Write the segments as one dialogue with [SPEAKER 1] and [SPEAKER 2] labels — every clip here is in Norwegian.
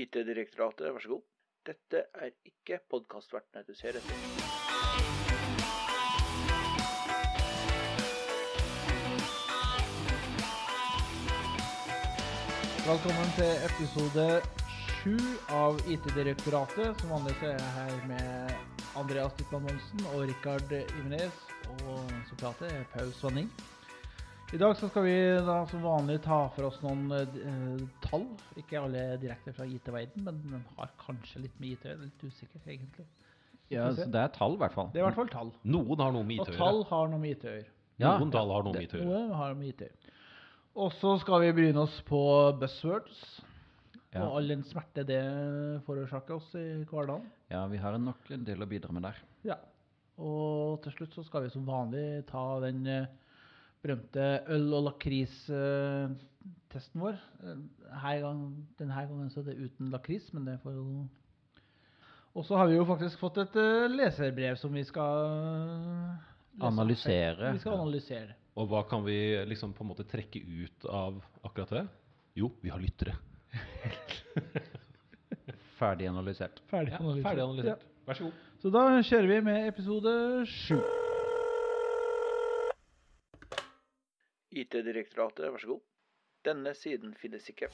[SPEAKER 1] IT-direktoratet, vær så god. Dette er ikke podkastvertene du ser etter.
[SPEAKER 2] Velkommen til episode sju av IT-direktoratet. Som vanlig er jeg her med Andreas Dittmann Monsen og Rikard Ivenes. Og som prater er Paul Svanning. I dag så skal vi da som vanlig ta for oss noen uh, tall. Ikke alle direkte fra IT-verden, men de har kanskje litt med IT å gjøre. Litt usikker, egentlig.
[SPEAKER 3] Ja, så det er tall, i hvert fall.
[SPEAKER 2] Det er i hvert fall tall.
[SPEAKER 4] Noen har noe med
[SPEAKER 2] Og
[SPEAKER 4] IT å
[SPEAKER 2] tall har noe med IT å gjøre.
[SPEAKER 3] Ja,
[SPEAKER 4] Noen tall har noe med IT å gjøre.
[SPEAKER 2] Noe har med IT å gjøre. Og så skal vi bryne oss på buzzwords.
[SPEAKER 3] Ja.
[SPEAKER 2] Og all den smerte det forårsaker oss i hverdagen.
[SPEAKER 3] Ja, vi har nok en del å bidra med der.
[SPEAKER 2] Ja. Og til slutt så skal vi som vanlig ta den eh, berømte øl- og lakris-testen vår. Eh, her gang, denne gangen så er det uten lakris, men det får jo Og så har vi jo faktisk fått et eh, leserbrev som vi skal lese.
[SPEAKER 3] Analysere.
[SPEAKER 2] Vi skal analysere.
[SPEAKER 4] Og hva kan vi liksom på en måte trekke ut av akkurat det? Jo, vi har lyttere.
[SPEAKER 3] Ferdig analysert.
[SPEAKER 2] Ferdig analysert.
[SPEAKER 4] Ferdig analysert. Vær så god.
[SPEAKER 2] Så da kjører vi med episode sju.
[SPEAKER 1] IT-direktoratet, vær så god. Denne siden finnes ikke.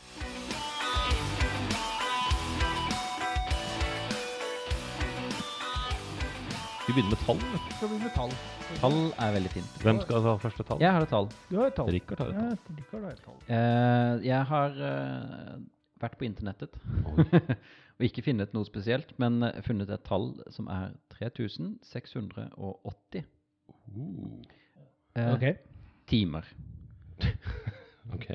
[SPEAKER 4] Vi begynner med tall. vet du.
[SPEAKER 2] Skal vi med tall?
[SPEAKER 3] Tall er veldig fint.
[SPEAKER 4] Hvem skal ta første tall?
[SPEAKER 3] Jeg har et tall.
[SPEAKER 2] Du har et tall.
[SPEAKER 4] Rikard har et tall.
[SPEAKER 2] Ja, Rikard har et tall.
[SPEAKER 3] Eh, jeg har eh, vært på internettet og ikke funnet noe spesielt, men eh, funnet et tall som er 3680
[SPEAKER 4] Uh,
[SPEAKER 3] eh,
[SPEAKER 2] Ok.
[SPEAKER 3] Timer.
[SPEAKER 4] ok.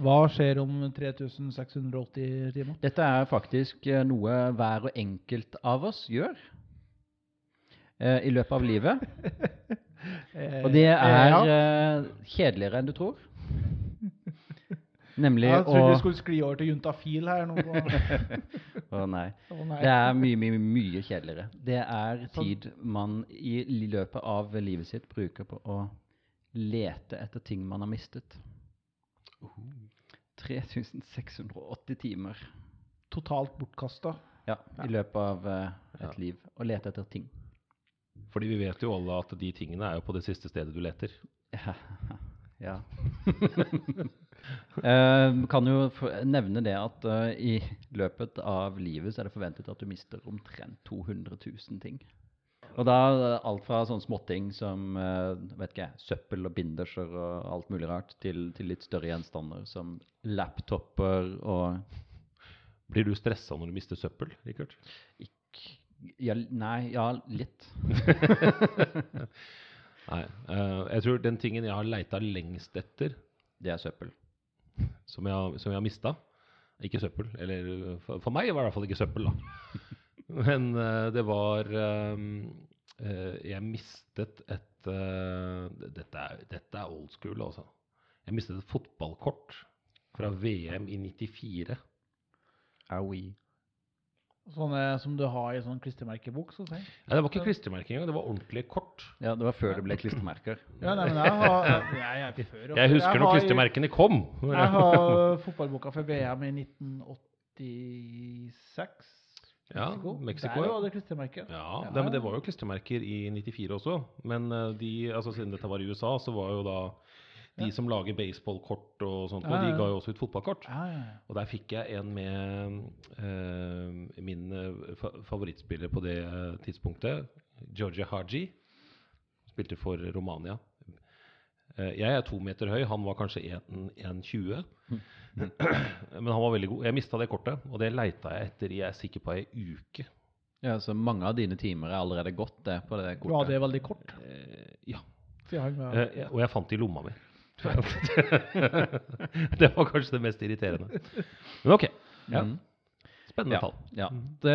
[SPEAKER 2] Hva skjer om 3680 timer?
[SPEAKER 3] Dette er faktisk eh, noe hver og enkelt av oss gjør eh, i løpet av livet.
[SPEAKER 2] Eh,
[SPEAKER 3] Og det er eh, kjedeligere enn du tror. Nemlig
[SPEAKER 2] Jeg
[SPEAKER 3] å
[SPEAKER 2] trodde vi skulle skli over til juntafil her nå.
[SPEAKER 3] Å nei.
[SPEAKER 2] Oh, nei.
[SPEAKER 3] Det er mye, mye, mye kjedeligere. Det er
[SPEAKER 2] Sånn.
[SPEAKER 3] tid man i løpet av livet sitt bruker på å lete etter ting man har mistet. 3680 timer
[SPEAKER 2] Totalt bortkasta.
[SPEAKER 3] ja,
[SPEAKER 2] Ja.
[SPEAKER 3] i løpet av eh, et
[SPEAKER 4] Ja.
[SPEAKER 3] liv. Å lete etter ting.
[SPEAKER 4] Fordi vi vet jo alle at de tingene er jo på det siste stedet du leter.
[SPEAKER 3] ja. Eh, kan jo nevne det at eh, i løpet av livet så er det forventet at du mister omtrent 200 000 ting. Og da eh, alt fra sånne småting som eh, vet ikke søppel og binderser og alt mulig rart, til, til litt større gjenstander som laptoper og
[SPEAKER 4] Blir du stressa når du mister søppel, Rikard?
[SPEAKER 3] ja, Nei, ja, litt.
[SPEAKER 4] Nei. Uh, jeg tror den tingen jeg har leita lengst etter,
[SPEAKER 3] Det er søppel.
[SPEAKER 4] som jeg, som jeg har mista Ikke søppel. Eller for, for meg var det i hvert fall ikke søppel, da. Men eh, det var eh, eh, Jeg mistet et dette, er, dette er old school, altså. Jeg mistet et fotballkort fra VM i 94.
[SPEAKER 3] Aui.
[SPEAKER 2] Sånne som du har i sånn klistremerkebok. Så
[SPEAKER 4] ja, det var ikke klistremerke engang, det var ordentlige kort.
[SPEAKER 3] Ja, det var før det ble klistremerker.
[SPEAKER 2] Ja, nei, men jeg har jeg, jeg, før, og
[SPEAKER 4] Jeg husker når
[SPEAKER 2] har
[SPEAKER 4] klistremerkene kom.
[SPEAKER 2] Jeg har fotballboka for VM i 1986.
[SPEAKER 4] Ja, Mexico,
[SPEAKER 2] Der var det klistremerke.
[SPEAKER 4] Ja, det, men det var jo klistremerker i 94 også. Men eh, de, altså siden dette var i USA, så var jo da de
[SPEAKER 2] Ja.
[SPEAKER 4] som lager baseballkort og sånt, og
[SPEAKER 2] Ja,
[SPEAKER 4] de ga jo også ut fotballkort.
[SPEAKER 2] Ja, ja, ja.
[SPEAKER 4] Og der fikk jeg en med eh, min eh, favorittspiller på det eh, tidspunktet, Georgia Haji. Spilte for Romania. Jeg er to meter høy, han var kanskje 1,20. Men han var veldig god. Jeg mista det kortet, og det leita jeg etter i jeg er sikker på ei uke.
[SPEAKER 3] Ja, så mange av dine timer er allerede gått det på det kortet?
[SPEAKER 2] Ja, det er veldig kort.
[SPEAKER 4] Eh, ja.
[SPEAKER 2] Jeg.
[SPEAKER 4] Eh, og jeg fant det i lomma mi. det var kanskje det mest irriterende. Men ok. Ja.
[SPEAKER 3] Mhm.
[SPEAKER 4] Spennende
[SPEAKER 3] Ja,
[SPEAKER 4] tall.
[SPEAKER 3] ja. Det,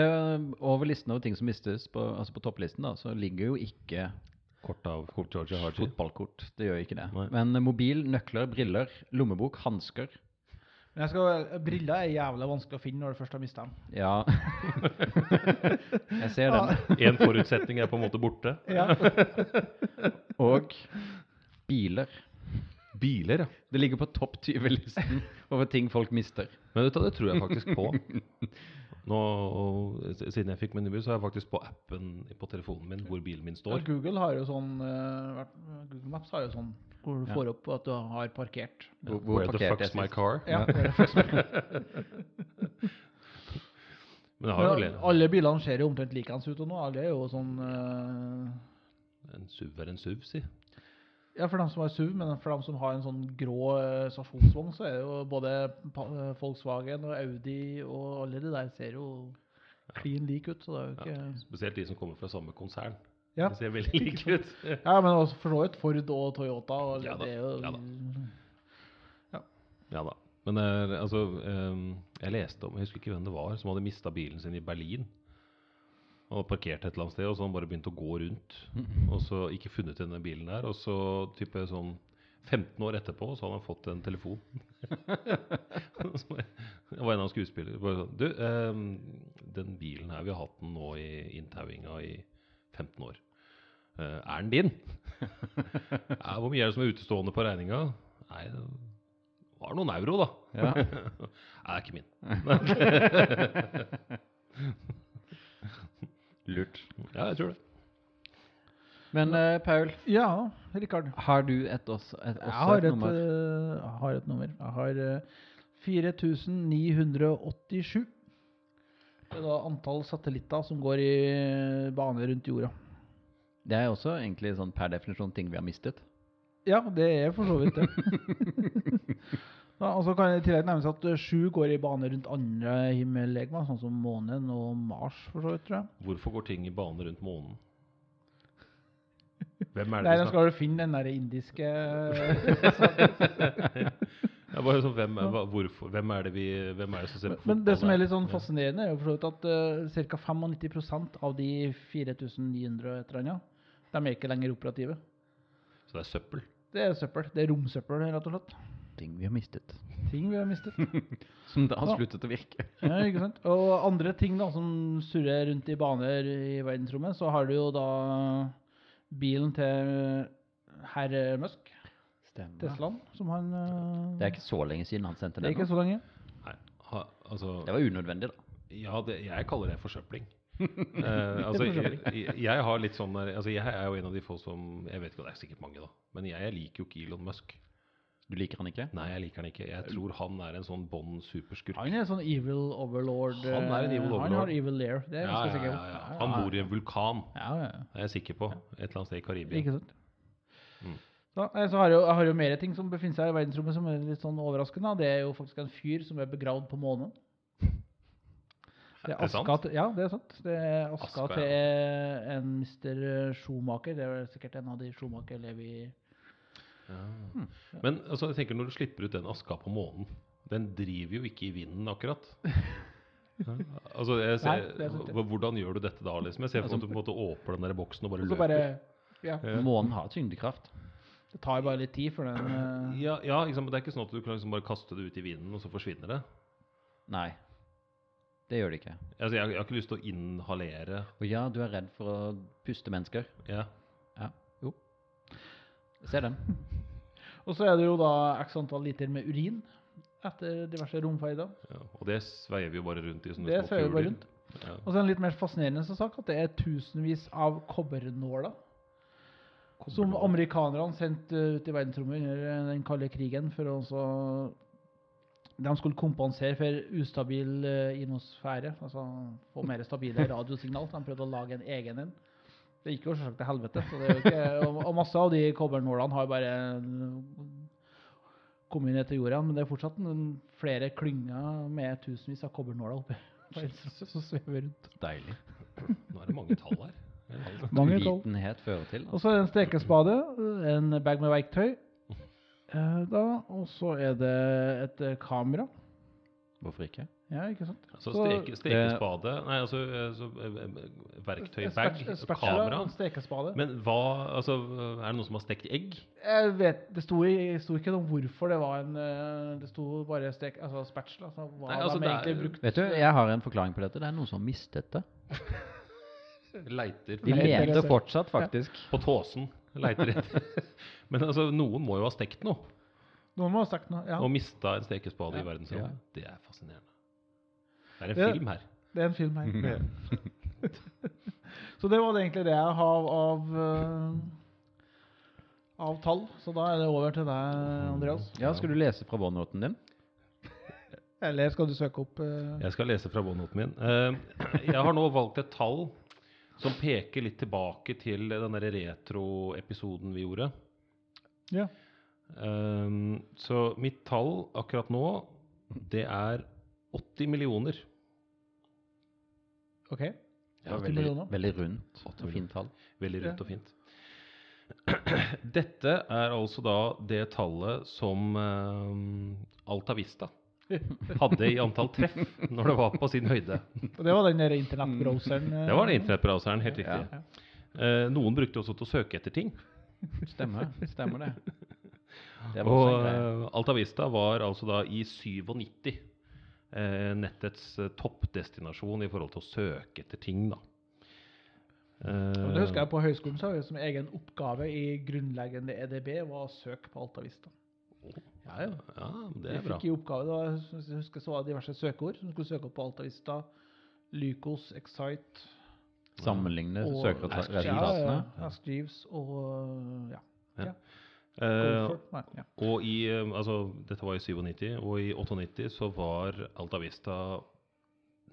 [SPEAKER 3] over listen av ting som mistes på, altså på topplisten, da, så ligger jo ikke
[SPEAKER 4] Kort av Kort Georgia Haji.
[SPEAKER 3] fotballkort. Det gjør ikke det.
[SPEAKER 4] Nei.
[SPEAKER 3] Men mobil, nøkler, briller, lommebok, hansker
[SPEAKER 2] Men jeg skal, briller er jævlig vanskelig å finne når du først har mista dem.
[SPEAKER 3] Ja. Jeg ser den.
[SPEAKER 4] En forutsetning er på en måte borte.
[SPEAKER 2] Ja.
[SPEAKER 3] Og biler.
[SPEAKER 4] Biler, ja.
[SPEAKER 3] Det ligger på topp 20-listen over ting folk mister.
[SPEAKER 4] Men vet du, det tror jeg faktisk på. Nå, Siden jeg fikk min bil, så er jeg faktisk på appen på telefonen min hvor bilen min
[SPEAKER 2] Ja,
[SPEAKER 4] står.
[SPEAKER 2] Google har jo sånn eh, Google Maps har jo sånn hvor du
[SPEAKER 3] Ja.
[SPEAKER 2] får opp at du har parkert.
[SPEAKER 3] Hvor,
[SPEAKER 4] Where the fuck's my car?
[SPEAKER 2] Ja.
[SPEAKER 4] Men jeg har jo
[SPEAKER 2] Men alle bilene ser jo omtrent likeens ut nå. Alle er jo sånn uh...
[SPEAKER 4] En SUV er en SUV, si.
[SPEAKER 2] Ja, for dem som har SUV, men for dem som har en sånn grå eh, stasjonsvogn, så er det jo både eh, Volkswagen og Audi og alle de der ser jo klin like ut. Så det er jo ikke
[SPEAKER 4] Spesielt de som kommer fra samme konsern.
[SPEAKER 2] Ja.
[SPEAKER 4] De ser veldig like ut.
[SPEAKER 2] Ja, men også for så vidt Ford og Toyota. Og
[SPEAKER 4] Ja da,
[SPEAKER 2] det jo
[SPEAKER 4] ja da. Ja da. Men eh, altså Jeg leste om Jeg husker ikke hvem det var som hadde mista bilen sin i Berlin. Hadde parkert et eller annet sted, og så har han bare begynt å gå rundt. Og så ikke funnet denne bilen der. Og så type sånn 15 år etterpå så hadde han fått en telefon. Det var en av skuespillerne. Sånn Du, eh, den bilen her, vi har hatt den nå i inntauinga i 15 år. Eh, er den din? ja, hvor mye er det som er utestående på regninga? Nei, det var noen euro, da.
[SPEAKER 3] Ja.
[SPEAKER 4] Nei, det er ikke min.
[SPEAKER 3] Lurt.
[SPEAKER 4] Ja, jeg tror det.
[SPEAKER 3] Men eh, Paul,
[SPEAKER 2] Ja, Rikard.
[SPEAKER 3] har du et også, et,
[SPEAKER 2] Jeg har
[SPEAKER 3] et
[SPEAKER 2] et,
[SPEAKER 3] nummer?
[SPEAKER 2] eh, jeg har et nummer. Jeg har eh, 4987. Det er da antall satellitter som går i bane rundt jorda.
[SPEAKER 3] Det er også egentlig sånn per definisjon ting vi har mistet.
[SPEAKER 2] Ja, det er for så vidt det. ja, og så kan det i tillegg nevnes at eh, sju går i bane rundt andre himmellegemer, sånn som månen og Mars, for så vidt, tror jeg.
[SPEAKER 4] Hvorfor går ting i bane rundt månen? Hvem er det
[SPEAKER 2] Nei, da skal du finne den der indiske
[SPEAKER 4] Ja, bare sånn, hvem, er- hvorfor, hvem er det vi Hvem er det som ser
[SPEAKER 2] Men,
[SPEAKER 4] på
[SPEAKER 2] men det som er litt sånn fascinerende, er jo for at uh, ca. 95% av de 4900 et eller annet, de er ikke lenger operative.
[SPEAKER 4] Så det er søppel.
[SPEAKER 2] Det er søppel. Det er romsøppel, rett og slett.
[SPEAKER 3] Ting vi har mistet.
[SPEAKER 2] Ting vi har mistet.
[SPEAKER 3] Som da har
[SPEAKER 2] Ja.
[SPEAKER 3] sluttet å virke.
[SPEAKER 2] Ja, ikke sant? Og andre ting da, som surrer rundt i baner i verdensrommet, så har du jo da bilen til herr Musk,
[SPEAKER 3] Stemmer.
[SPEAKER 2] Teslaen, som han eh,
[SPEAKER 3] Det er ikke så lenge siden han sendte
[SPEAKER 2] det er
[SPEAKER 3] den.
[SPEAKER 2] ikke så lenge.
[SPEAKER 4] Nei, ha, altså
[SPEAKER 3] Det var unødvendig, da.
[SPEAKER 4] Ja, det, jeg kaller det forsøpling. uh, altså, jeg, jeg, har litt sånn der, altså, Jeg er jo en av de få som Jeg vet ikke, det er sikkert mange, da. Men jeg, jeg liker jo ikke Elon Musk.
[SPEAKER 3] Du liker han ikke?
[SPEAKER 4] Nei, jeg liker han ikke. Jeg tror han er en sånn Bond superskurk.
[SPEAKER 2] Han er en sånn evil overlord.
[SPEAKER 4] Han er en evil
[SPEAKER 2] overlord. Han har evil lair, det er jeg
[SPEAKER 4] Ja,
[SPEAKER 2] ganske
[SPEAKER 4] ja,
[SPEAKER 2] sikker
[SPEAKER 4] ja,
[SPEAKER 2] på.
[SPEAKER 4] ja. Han bor i en vulkan,
[SPEAKER 2] Ja, ja, ja.
[SPEAKER 4] det er jeg sikker på. Et eller annet sted i Karibia.
[SPEAKER 2] Ikke sant?
[SPEAKER 4] Mm.
[SPEAKER 2] Så, så har jeg, jo, jeg har jo mer ting som befinner seg i verdensrommet som er litt sånn overraskende. Det er jo faktisk en fyr som er begravd på månen. Det er
[SPEAKER 4] Er det
[SPEAKER 2] ja, det er sant. Det er aska,
[SPEAKER 4] Aska,
[SPEAKER 2] til en Mr. Schumacher. Det er sikkert en av de Schumacher lever i
[SPEAKER 4] Ja. Men altså, jeg tenker når du slipper ut den aska på månen Den driver jo ikke i vinden, akkurat. Altså, jeg ser,
[SPEAKER 2] Nei,
[SPEAKER 4] Hvordan gjør du dette da? liksom? Jeg ser for meg at du på en måte åpner den der boksen og bare løper.
[SPEAKER 2] bare Ja.
[SPEAKER 3] Månen har tyngdekraft.
[SPEAKER 2] det tar bare litt tid for den uh...
[SPEAKER 4] Ja, ja liksom, det er ikke sånn at du kan liksom bare kaste det ut i vinden, og så forsvinner det.
[SPEAKER 3] Nei. Det gjør det ikke.
[SPEAKER 4] Altså, jeg, jeg har ikke lyst til å inhalere
[SPEAKER 3] Og ja, du er redd for å puste mennesker.
[SPEAKER 4] ja.
[SPEAKER 3] Ja. Jo. Jeg ser den.
[SPEAKER 2] Og så er det jo da x antall liter med urin etter diverse romferder.
[SPEAKER 4] ja. Og det sveier vi jo bare rundt i sånne
[SPEAKER 2] Det
[SPEAKER 4] små
[SPEAKER 2] vi bare
[SPEAKER 4] kuler.
[SPEAKER 2] rundt.
[SPEAKER 4] Ja.
[SPEAKER 2] Og så er det en litt mer fascinerende sak at det er tusenvis av kobbernåler som amerikanerne sendte ut i verdensrommet under den kalde krigen for å så De skulle kompensere for ustabil inosfære, ionosfære, altså få mer stabile radiosignal. De prøvde å lage en egen en. Det gikk jo selvsagt til helvete. Så det er jo ikke, og, og masse av de kobbernålene har bare kommet ned til jorda, men det er fortsatt en, flere klynger med tusenvis av kobbernåler oppi som svever rundt.
[SPEAKER 3] Deilig.
[SPEAKER 4] Nå er det mange tall her.
[SPEAKER 2] Mange tall.
[SPEAKER 3] Uvitenhet fører til.
[SPEAKER 2] Og så er det en stekespade, en bag med verktøy, eh, da, og så er det et kamera.
[SPEAKER 3] Hvorfor ikke?
[SPEAKER 2] Ja, ikke sant?
[SPEAKER 4] Altså
[SPEAKER 2] Så-
[SPEAKER 4] steke, stekespade Nei, altså eh, så, eh, eh, verktøy, bag,
[SPEAKER 2] spatch- en spatula
[SPEAKER 4] kamera.
[SPEAKER 2] stekespade.
[SPEAKER 4] Men hva Altså, er det noen som har stekt egg?
[SPEAKER 2] jeg vet, det sto, i, sto ikke noe om hvorfor det var en eh, Det sto bare stek, altså spatula. Altså, hva
[SPEAKER 4] Nei, altså,
[SPEAKER 2] de
[SPEAKER 4] det er-
[SPEAKER 2] egentlig brukte.
[SPEAKER 3] Vet du, jeg har en forklaring på dette. Det er noen som har mistet det.
[SPEAKER 4] Leiter
[SPEAKER 3] De
[SPEAKER 2] er
[SPEAKER 3] leter fortsatt, faktisk.
[SPEAKER 4] på tåsen. Leiter etter Men altså, noen må jo ha stekt noe.
[SPEAKER 2] Noen må ha stekt noe. Ja,
[SPEAKER 4] og mista en stekespade
[SPEAKER 3] Ja,
[SPEAKER 4] i verdensrommet. Det er fascinerende. Det er en film her.
[SPEAKER 2] det er en film her. Så det var egentlig det jeg har av eh, av tall. Så da er det over til deg, Andreas.
[SPEAKER 3] Ja, skal du lese fra båndnoten din?
[SPEAKER 2] Eller skal du søke opp uh...
[SPEAKER 4] Jeg skal lese fra båndnoten min. Uh, jeg har nå valgt et tall som peker litt tilbake til den der retro-episoden vi gjorde.
[SPEAKER 2] Ja.
[SPEAKER 4] Uh, så mitt tall akkurat nå, det er 80 millioner.
[SPEAKER 2] OK.
[SPEAKER 3] Ja,
[SPEAKER 2] 80
[SPEAKER 3] veldig,
[SPEAKER 2] millioner.
[SPEAKER 3] veldig rundt og fint tall.
[SPEAKER 4] Veldig rundt
[SPEAKER 2] Ja.
[SPEAKER 4] og fint. Dette er altså da det tallet som uh, Alta Vista hadde i antall treff når det var på sin høyde.
[SPEAKER 2] Og det var den der internettbrowseren. eh,
[SPEAKER 4] Det var den internettbrowseren, helt riktig.
[SPEAKER 3] Ja.
[SPEAKER 4] Uh, noen brukte også til å søke etter ting.
[SPEAKER 3] Stemmer, stemmer det. Det var
[SPEAKER 4] Og
[SPEAKER 3] også en greie.
[SPEAKER 4] eh, Alta Vista var altså da i 97 eh, nettets eh, toppdestinasjon i forhold til å søke etter ting, da.
[SPEAKER 2] Og det husker jeg på høyskolen så vi som egen oppgave i grunnleggende EDB var å søke på Altavista. Ja, ja.
[SPEAKER 4] Ja, det
[SPEAKER 2] Vi
[SPEAKER 4] er bra.
[SPEAKER 2] fikk i oppgave, da, jeg husker så var det diverse søkeord som skulle søke opp på Altavista. Lykos, Excite
[SPEAKER 3] Sammenligne søkeresultatene.
[SPEAKER 2] Ja, ja, Ask og ja.
[SPEAKER 4] Eh,
[SPEAKER 2] Comfort. Nei, ja.
[SPEAKER 4] og i, eh, altså, dette var i 97, og i 98 så var Alta Vista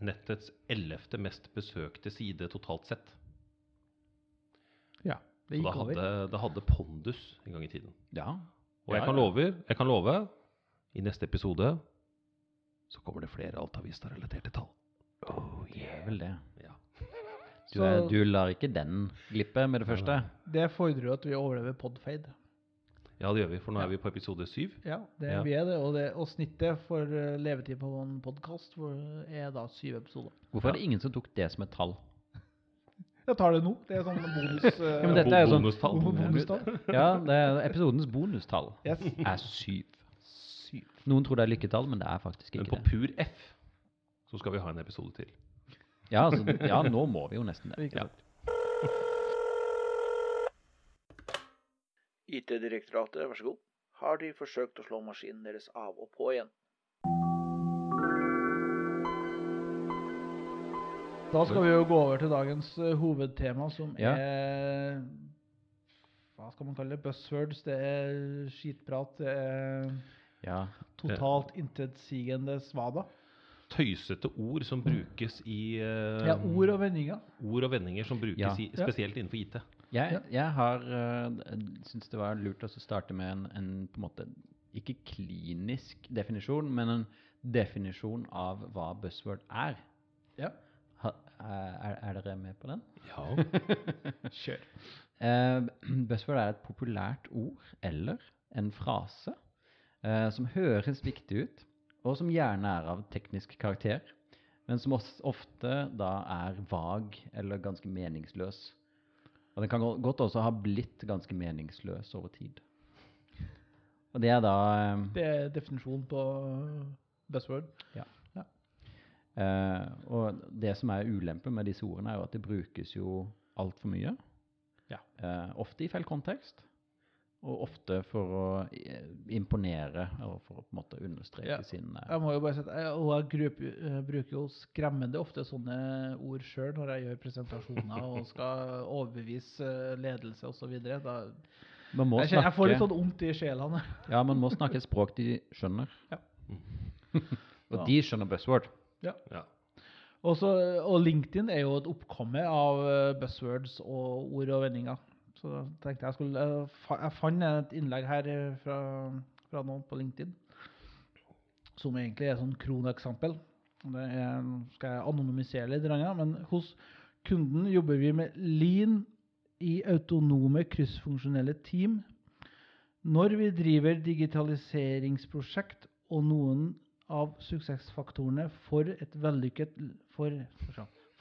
[SPEAKER 4] nettets ellevte mest besøkte side totalt sett.
[SPEAKER 2] ja. Det gikk
[SPEAKER 4] det
[SPEAKER 2] over.
[SPEAKER 4] hadde, det hadde pondus en gang i tiden.
[SPEAKER 3] Ja.
[SPEAKER 4] Og jeg
[SPEAKER 3] Ja,
[SPEAKER 4] kan love, jeg kan love, i neste episode så kommer det flere Alta Vista-relaterte tall.
[SPEAKER 3] Oh, det er vel det.
[SPEAKER 4] Ja.
[SPEAKER 3] Du, er, du lar ikke den glippe med det første?
[SPEAKER 2] Det fordrer jo at vi overlever podfade.
[SPEAKER 4] Ja, det gjør vi, for nå er vi på episode syv.
[SPEAKER 2] Ja, det,
[SPEAKER 4] Ja.
[SPEAKER 2] vi er det. Og, det, og snittet for eh, levetid på en podkast er da syv episoder.
[SPEAKER 3] Hvorfor er det ingen som tok det som et tall?
[SPEAKER 2] Jeg tar det nå. Det er sånn bonus... Uh,
[SPEAKER 3] Ja, men dette er jo sånn-
[SPEAKER 4] Bonustall.
[SPEAKER 2] bonustall.
[SPEAKER 3] Ja, det er episodens bonustall
[SPEAKER 2] Yes.
[SPEAKER 3] er syv.
[SPEAKER 2] Syv.
[SPEAKER 3] Noen tror det er lykketall, men det er faktisk ikke det.
[SPEAKER 4] Men på
[SPEAKER 3] det.
[SPEAKER 4] pur F så skal vi ha en episode til.
[SPEAKER 3] Ja, altså, ja, nå må vi jo nesten det. Ja.
[SPEAKER 2] sant?
[SPEAKER 1] IT-direktoratet, vær så god. Har de forsøkt å slå maskinen deres av og på igjen?
[SPEAKER 2] Da skal vi jo gå over til dagens eh, hovedtema, som
[SPEAKER 3] Ja.
[SPEAKER 2] er Hva skal man kalle det? Buzzwords. Det er skitprat. Det er
[SPEAKER 3] Ja.
[SPEAKER 2] totalt intetsigende svada.
[SPEAKER 4] Tøysete ord som brukes i uh,
[SPEAKER 2] Ja, ord og vendinger.
[SPEAKER 4] ord og vendinger som brukes
[SPEAKER 3] Ja.
[SPEAKER 4] i, spesielt innenfor IT.
[SPEAKER 3] Jeg, jeg har uh, syns det var lurt å starte med en, en på en måte ikke klinisk definisjon, men en definisjon av hva buzzword er.
[SPEAKER 2] Ja.
[SPEAKER 3] Ha, er, er dere med på den?
[SPEAKER 4] Ja.
[SPEAKER 2] Kjør.
[SPEAKER 3] Uh, buzzword er et populært ord eller en frase uh, som høres viktig ut, og som gjerne er av teknisk karakter, men som ofte da er vag eller ganske meningsløs. Og den kan godt også ha blitt ganske meningsløs over tid. Og det er da eh,
[SPEAKER 2] Det er definisjonen på buzzword.
[SPEAKER 3] Uh, og det som er ulempen med disse ordene, er jo at det brukes jo altfor mye.
[SPEAKER 2] Ja.
[SPEAKER 3] Uh, ofte i feil kontekst. Og ofte for å eh, imponere, og for å på en måte understreke
[SPEAKER 2] Ja.
[SPEAKER 3] sin eh,
[SPEAKER 2] Jeg må jo bare si at jeg, jeg grup, eh, bruker jo skremmende ofte sånne ord sjøl når jeg gjør presentasjoner og skal overbevise ledelse osv. Jeg,
[SPEAKER 3] Man
[SPEAKER 2] jeg får litt sånn vondt i sjela.
[SPEAKER 3] Ja, man må snakke et språk de skjønner.
[SPEAKER 2] Ja.
[SPEAKER 3] og de skjønner buzzword.
[SPEAKER 4] ja.
[SPEAKER 2] Og, Også, og LinkedIn er jo et oppkomme av buzzwords og ord og vendinger. Så da tenkte jeg skulle Jeg, fant et innlegg her eh, fra, fra noen på LinkedIn som egentlig er et sånn kroneksempel. Det er, skal jeg anonymisere litt, men hos kunden jobber vi med lean i autonome kryssfunksjonelle team. Når vi driver digitaliseringsprosjekt og noen av suksessfaktorene for, for,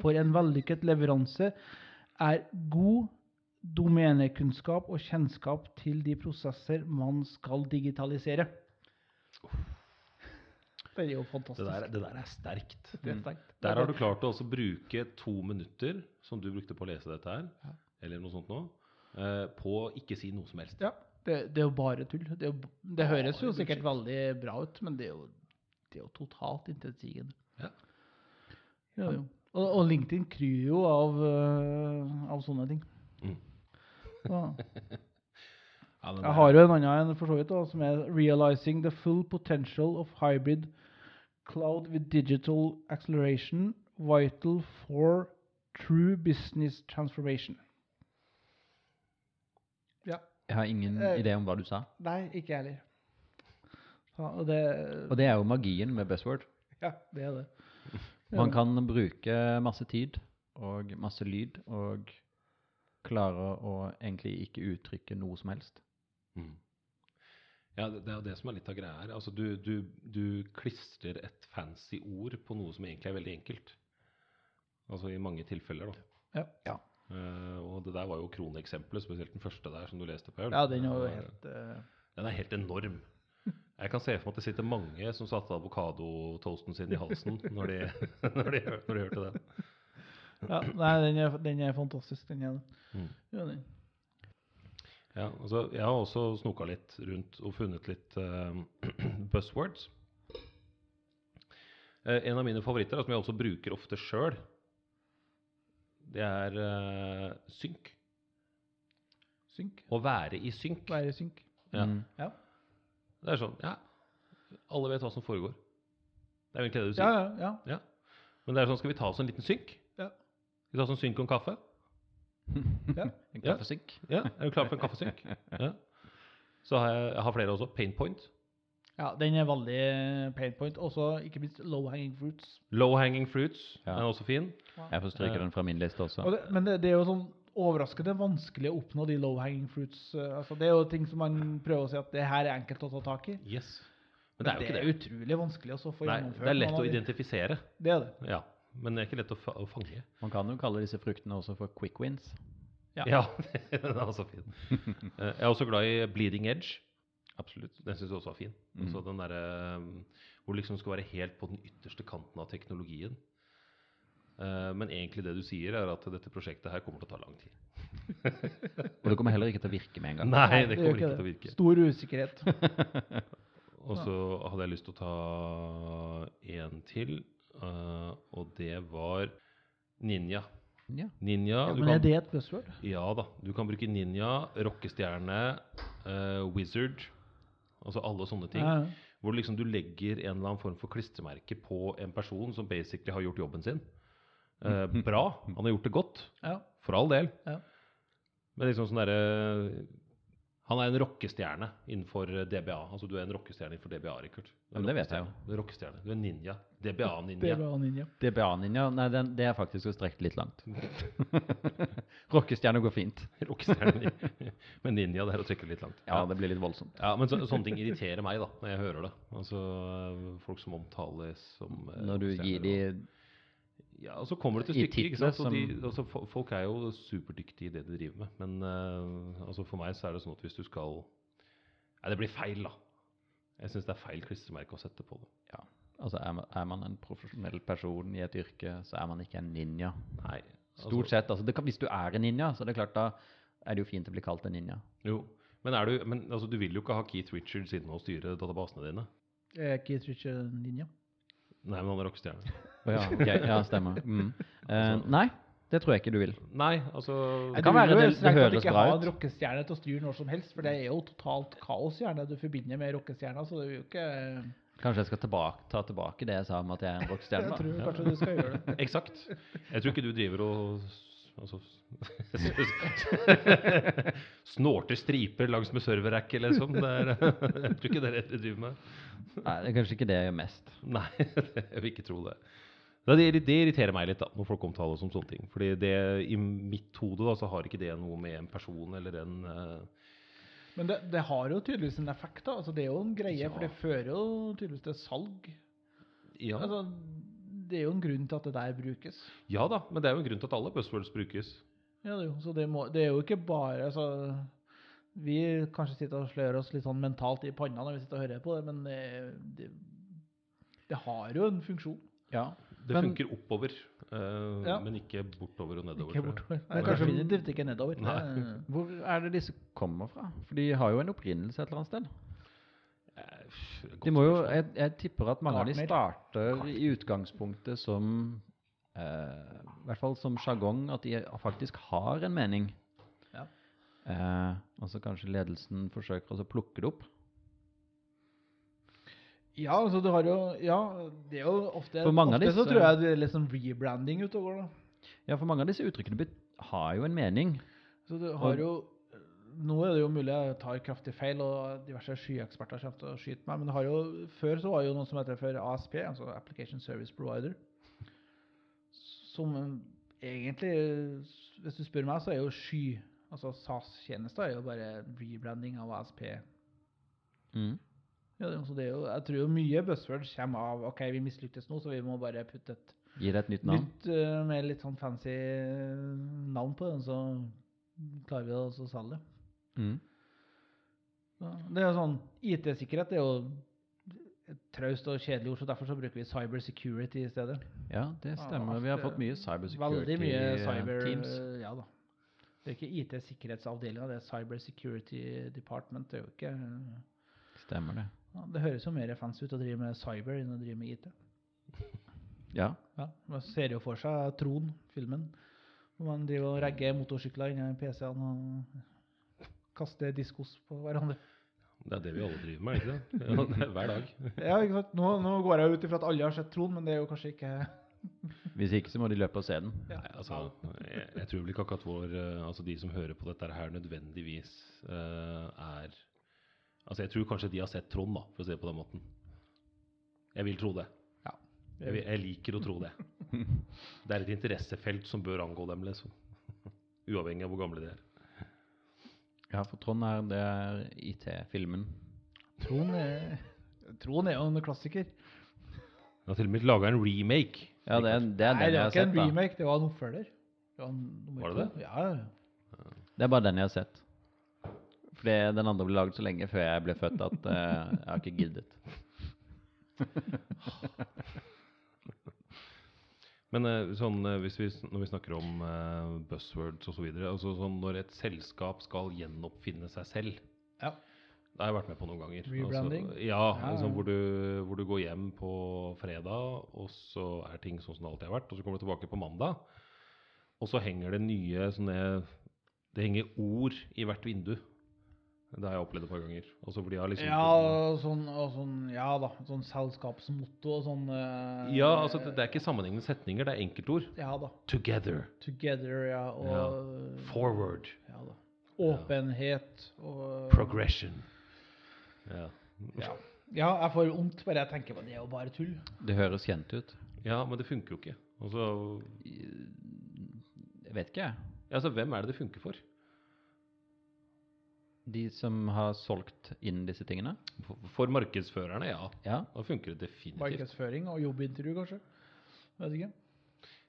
[SPEAKER 2] for en vellykket leveranse er god domenekunnskap og kjennskap til de prosesser man skal digitalisere. Det er jo
[SPEAKER 4] Det,
[SPEAKER 2] fantastisk.
[SPEAKER 4] der, det der er sterkt.
[SPEAKER 2] Det er sterkt.
[SPEAKER 4] Der har du klart å også bruke to minutter, som du brukte på å lese dette her,
[SPEAKER 2] Ja.
[SPEAKER 4] eller noe sånt nå, eh, på å ikke si noe som helst.
[SPEAKER 2] Ja, det, det er jo bare tull. Det, er jo, det høres jo sikkert veldig bra ut, men det er jo, det er jo totalt intetsigende.
[SPEAKER 4] Ja.
[SPEAKER 2] Ja, det jo. Og, og LinkedIn kryr jo av, øh, av sånne ting. Ja. Jeg har jo en annen for så vidt, da, som er 'Realizing the full potential of hybrid cloud with digital acceleration vital for true business transformation'. Ja.
[SPEAKER 3] Jeg har ingen
[SPEAKER 2] Eh.
[SPEAKER 3] idé om hva du sa.
[SPEAKER 2] Nei, ikke jeg heller. Ja, og det
[SPEAKER 3] Og det er jo magien med buzzword.
[SPEAKER 2] Ja, det er det.
[SPEAKER 3] Man kan bruke masse tid og masse lyd og klare å egentlig ikke uttrykke noe som helst.
[SPEAKER 4] Mm. Ja, det, er jo det som er litt av greia her. Altså, du, du, du klistrer et fancy ord på noe som egentlig er veldig enkelt. Altså i mange tilfeller, da.
[SPEAKER 2] Ja.
[SPEAKER 4] Eh, og det der var jo kroneksempelet, spesielt den første der som du leste, Paul.
[SPEAKER 2] Ja, den er
[SPEAKER 4] Eh,
[SPEAKER 2] helt øh,
[SPEAKER 4] Den er helt enorm. Jeg kan se for meg at det sitter mange som satte avokadotoasten sin i halsen når de, når de, når de hørte den.
[SPEAKER 2] Ja, nei, den er, den er fantastisk, den er det.
[SPEAKER 4] Mm.
[SPEAKER 2] Ja, den.
[SPEAKER 4] Ja, altså, jeg har også snoka litt rundt og funnet litt uh, buzzwords. Uh, en av mine favoritter, som jeg også bruker ofte sjøl, det er uh, synk.
[SPEAKER 2] Synk.
[SPEAKER 4] Å være i synk.
[SPEAKER 2] Være i synk.
[SPEAKER 4] Ja.
[SPEAKER 3] Mm.
[SPEAKER 2] Ja.
[SPEAKER 4] Det er sånn, ja, alle vet hva som foregår. Det er egentlig det du
[SPEAKER 2] Ja,
[SPEAKER 4] sier.
[SPEAKER 2] ja, ja.
[SPEAKER 4] Men det er sånn, skal vi ta oss en liten synk? Vi tar sånn synk om en kaffe?
[SPEAKER 2] Ja.
[SPEAKER 3] En kaffesynk.
[SPEAKER 4] Ja, er du klar for en kaffesynk? Ja. Så har jeg, jeg har flere også. Painpoint.
[SPEAKER 2] Ja, den er veldig pain point. Også ikke minst low hanging fruits.
[SPEAKER 4] Low hanging fruits.
[SPEAKER 3] Ja.
[SPEAKER 4] Den er også fin.
[SPEAKER 3] Jeg får stryke den fra min liste også.
[SPEAKER 2] Og det, men det, det er jo sånn overraskende vanskelig å oppnå de low hanging fruits. eh, Altså, det er jo ting som man prøver å si at det her er enkelt å ta tak i.
[SPEAKER 4] Yes. Men det er jo ikke det.
[SPEAKER 2] Det er utrolig vanskelig å få
[SPEAKER 4] Nei,
[SPEAKER 2] gjennomført.
[SPEAKER 4] det er lett å identifisere.
[SPEAKER 2] Det er det.
[SPEAKER 4] Ja. Men det er ikke lett å, fa å fange.
[SPEAKER 3] Man kan jo kalle disse fruktene også for quick wins.
[SPEAKER 2] Ja.
[SPEAKER 4] Ja, den er også fin. Eh, Jeg er også glad i Bleeding Edge.
[SPEAKER 3] Absolutt.
[SPEAKER 4] Den syns jeg også er fin.
[SPEAKER 3] Mm.
[SPEAKER 4] Altså den derre um, Hvor liksom skal være helt på den ytterste kanten av teknologien. Eh, men egentlig det du sier, er at dette prosjektet her kommer til å ta lang tid.
[SPEAKER 3] Og det kommer heller ikke til å virke med en gang.
[SPEAKER 4] Nei, det kommer ikke til å virke.
[SPEAKER 2] Stor usikkerhet.
[SPEAKER 4] Og så hadde jeg lyst til å ta en til, eh, og det var Ninja.
[SPEAKER 3] Ninja?
[SPEAKER 4] Ninja
[SPEAKER 2] Ja, men
[SPEAKER 4] kan,
[SPEAKER 2] er det et buzzword?
[SPEAKER 4] Ja da. Du kan bruke ninja, rockestjerne, uh, wizard, altså alle sånne ting.
[SPEAKER 2] Ja, ja.
[SPEAKER 4] Hvor liksom du legger en eller annen form for klistremerke på en person som basically har gjort jobben sin. Uh, bra. Han har gjort det godt.
[SPEAKER 2] Ja.
[SPEAKER 4] For all del.
[SPEAKER 2] Ja.
[SPEAKER 4] Men liksom sånn derre Han er en rockestjerne innenfor DBA. Altså du er en rockestjerne innenfor DBA, Rikard.
[SPEAKER 3] Men det vet jeg jo.
[SPEAKER 4] Du er rockestjerne. Du er ninja. DBA-ninja.
[SPEAKER 2] DBA-ninja.
[SPEAKER 3] DBA-ninja, nei, den, det er faktisk å strekke litt langt. Rockestjerne går fint.
[SPEAKER 4] Rockestjerne. Men ninja, det er å trekke litt langt.
[SPEAKER 3] Ja, det blir litt voldsomt.
[SPEAKER 4] Ja, men så, sånne ting irriterer meg da, når jeg hører det. Altså, folk som omtales som eh,
[SPEAKER 3] Når du gir de
[SPEAKER 4] og- Ja, og så kommer det til stykket, ikke sant? Og de, altså, folk er jo superdyktige i det de driver med, men uh, altså for meg så er det sånn at hvis du skal Nei, det blir feil, da. Jeg syns det er feil klistremerke å sette på det.
[SPEAKER 3] Ja, Altså, er man, er man en profesjonell person i et yrke, så er man ikke en ninja.
[SPEAKER 4] Nei.
[SPEAKER 3] Stort sett. Altså, det kan, hvis du er en ninja, så er det klart da er det jo fint å bli kalt en ninja.
[SPEAKER 4] Jo. Men, er du, men altså, du vil jo ikke ha Keith Richards inne og styre databasene dine.
[SPEAKER 2] Er Keith Richard ninja?
[SPEAKER 4] Nei, men han er rockestjerne.
[SPEAKER 3] Oh, ja, okay. ja, stemmer. Mm. Eh, nei, det tror jeg ikke du vil.
[SPEAKER 4] Nei, altså
[SPEAKER 3] Det kan være
[SPEAKER 2] du
[SPEAKER 3] det- høres
[SPEAKER 2] bra ut.
[SPEAKER 3] Du
[SPEAKER 2] ikke ha en rockestjerne til å styre når som helst, for det er jo totalt kaos gjerne du forbinder med rockestjerna, så det er jo ikke
[SPEAKER 3] Kanskje jeg skal tilbake, ta tilbake det jeg sa om at jeg er en
[SPEAKER 2] Jeg tror kanskje du skal gjøre det.
[SPEAKER 4] Eksakt. Jeg tror ikke du driver og altså, Snorter striper langs med serverracket, liksom. Det er, jeg tror ikke det er det du driver med.
[SPEAKER 3] Nei, det er kanskje ikke det jeg gjør mest.
[SPEAKER 4] Nei, jeg vil ikke tro det. Det, det, det irriterer meg litt da, når folk omtaler oss som sånne ting. Fordi det, i mitt hode da, så har ikke det noe med en person eller en uh...
[SPEAKER 2] Men det, det har jo tydeligvis en effekt, da. Altså, det er jo en greie,
[SPEAKER 4] Ja.
[SPEAKER 2] for det fører jo tydeligvis til salg.
[SPEAKER 4] ja.
[SPEAKER 2] Altså, det er jo en grunn til at det der brukes.
[SPEAKER 4] ja da, men det er jo en grunn til at alle buzzwords brukes.
[SPEAKER 2] Ja, det er jo, så det, må, det er jo ikke bare altså, Vi kanskje sitter og slør oss litt sånn mentalt i panna når vi sitter og hører på det, men det, det, det har jo en funksjon.
[SPEAKER 3] Ja.
[SPEAKER 4] Det
[SPEAKER 2] Men-
[SPEAKER 4] funker oppover, uh,
[SPEAKER 2] Ja.
[SPEAKER 4] men ikke bortover og nedover.
[SPEAKER 2] Ikke bortover.
[SPEAKER 3] Nei,
[SPEAKER 2] Nei,
[SPEAKER 3] kanskje-
[SPEAKER 2] definitivt ikke nedover.
[SPEAKER 4] Nei.
[SPEAKER 2] Det-
[SPEAKER 3] Hvor er det disse kommer fra? For de har jo en opprinnelse et eller annet sted.
[SPEAKER 4] Eh, pff, godt
[SPEAKER 3] De må jo, jeg, jeg tipper at mange av de starter i utgangspunktet som eh, I hvert fall som sjargong, at de faktisk har en mening.
[SPEAKER 2] Ja.
[SPEAKER 3] Eh, og så kanskje ledelsen forsøker å plukke det opp.
[SPEAKER 2] Ja, altså du har jo Ja, det er jo ofte Ofte så
[SPEAKER 3] disse-
[SPEAKER 2] tror jeg det er litt sånn rebranding går, da.
[SPEAKER 3] Ja, for mange av disse uttrykkene har jo en mening.
[SPEAKER 2] Så du har
[SPEAKER 3] Og-
[SPEAKER 2] jo Nå er det jo mulig jeg tar kraftig feil, og diverse skyeksperter kommer til å skyte meg, men har jo, før så var det jo noe som heter for ASP, altså Application Service Provider, som egentlig, hvis du spør meg, så er jo sky, altså SAS-tjenester er jo bare rebranding av ASP.
[SPEAKER 3] Mm.
[SPEAKER 2] Ja, det, er jo- det er jo, jeg tror jo mye buzzwords kommer av, ok, vi mislyktes nå, så vi må bare putte et
[SPEAKER 3] Gi det et nytt navn.
[SPEAKER 2] nytt, eh, med litt sånn fancy navn på den, så klarer vi å så selge det.
[SPEAKER 3] Mm.
[SPEAKER 2] Det er sånn, IT-sikkerhet er jo et traust og kjedelig ord, så derfor så bruker vi cyber security i stedet.
[SPEAKER 3] Ja, det
[SPEAKER 2] Ja,
[SPEAKER 3] stemmer. Vi har fått mye
[SPEAKER 2] eh,
[SPEAKER 3] cybersecurity
[SPEAKER 2] Veldig mye cyber,
[SPEAKER 3] teams.
[SPEAKER 2] eh, ja da. Det er ikke IT-sikkerhetsavdelinga, det er cyber security department, det er jo ikke... eh,
[SPEAKER 3] Stemmer det.
[SPEAKER 2] Ja, det høres jo mer fancy ut å drive med cyber enn å drive med IT.
[SPEAKER 3] Ja.
[SPEAKER 2] Ja, man ser jo for seg Tron, filmen, hvor man driver og regger motorsykler inni PC-ene og kaster diskos på hverandre.
[SPEAKER 4] Det er det vi alle driver med, ikke det? Ja, er hver dag.
[SPEAKER 2] Ja, ikke sant? Nå, nå går jeg ut ifra at alle har sett Trond, men det er jo kanskje ikke
[SPEAKER 3] Hvis ikke så må de løpe og se den.
[SPEAKER 2] ja.
[SPEAKER 4] Nei, altså, jeg, jeg tror vel ikke akkurat vår, eh, altså de som hører på dette her nødvendigvis uh, er Altså jeg tror kanskje de har sett Trond, da, for å si det på den måten. Jeg vil tro det.
[SPEAKER 2] Ja.
[SPEAKER 4] Jeg, vil- jeg liker å tro det. Det er et interessefelt som bør angå dem, liksom. Uavhengig av hvor gamle de er.
[SPEAKER 3] Ja, for Trond er det er IT-filmen.
[SPEAKER 2] Trond er, Trond er jo en klassiker.
[SPEAKER 4] Han har til og med laga en remake.
[SPEAKER 3] Ja, det er, det er
[SPEAKER 2] Nei,
[SPEAKER 3] den
[SPEAKER 2] det
[SPEAKER 3] jeg
[SPEAKER 2] var
[SPEAKER 3] har
[SPEAKER 2] ikke en
[SPEAKER 3] da.
[SPEAKER 2] remake, det var en oppfølger. Det var, en nummer
[SPEAKER 4] Var det
[SPEAKER 2] to.
[SPEAKER 4] det?
[SPEAKER 2] Ja, ja.
[SPEAKER 3] Det er bare den jeg har sett. For den andre ble laget så lenge før jeg ble født at eh, jeg har ikke giddet.
[SPEAKER 4] Men eh, sånn, eh, hvis vi, når vi snakker om uh, buzzwords osv. Altså, sånn, når et selskap skal gjenoppfinne seg selv
[SPEAKER 2] Ja.
[SPEAKER 4] Det har jeg vært med på noen ganger.
[SPEAKER 2] Rebranding?
[SPEAKER 4] Altså, ja,
[SPEAKER 2] Ja,
[SPEAKER 4] liksom, hvor, du, hvor du går hjem på fredag, og så er ting sånn som det alltid har vært. Og så kommer du tilbake på mandag, og så henger det nye sånne Det henger ord i hvert vindu. Det har jeg opplevd et par ganger. Også fordi jeg har liksom
[SPEAKER 2] Ja, sånn, og sånn, ja da, sånn selskapsmotto og sånn eh,
[SPEAKER 4] Ja, altså det, det er ikke sammenhengende setninger, det er enkeltord.
[SPEAKER 2] Ja da.
[SPEAKER 4] Together.
[SPEAKER 2] Together, ja, og
[SPEAKER 4] Ja. Forward.
[SPEAKER 2] Ja da. Åpenhet og
[SPEAKER 4] Progression. Ja.
[SPEAKER 2] Ja. ja, jeg får vondt bare jeg tenker på det. Det er jo bare tull.
[SPEAKER 3] Det høres kjent ut.
[SPEAKER 4] ja, men det funker jo ikke. Altså,
[SPEAKER 3] Jeg vet ikke, jeg.
[SPEAKER 4] altså, hvem er det det funker for?
[SPEAKER 3] De som har solgt inn disse tingene.
[SPEAKER 4] For, for markedsførerne, ja.
[SPEAKER 3] Ja.
[SPEAKER 4] Da funker det definitivt.
[SPEAKER 2] Markedsføring og jobbintervju, kanskje. Vet ikke.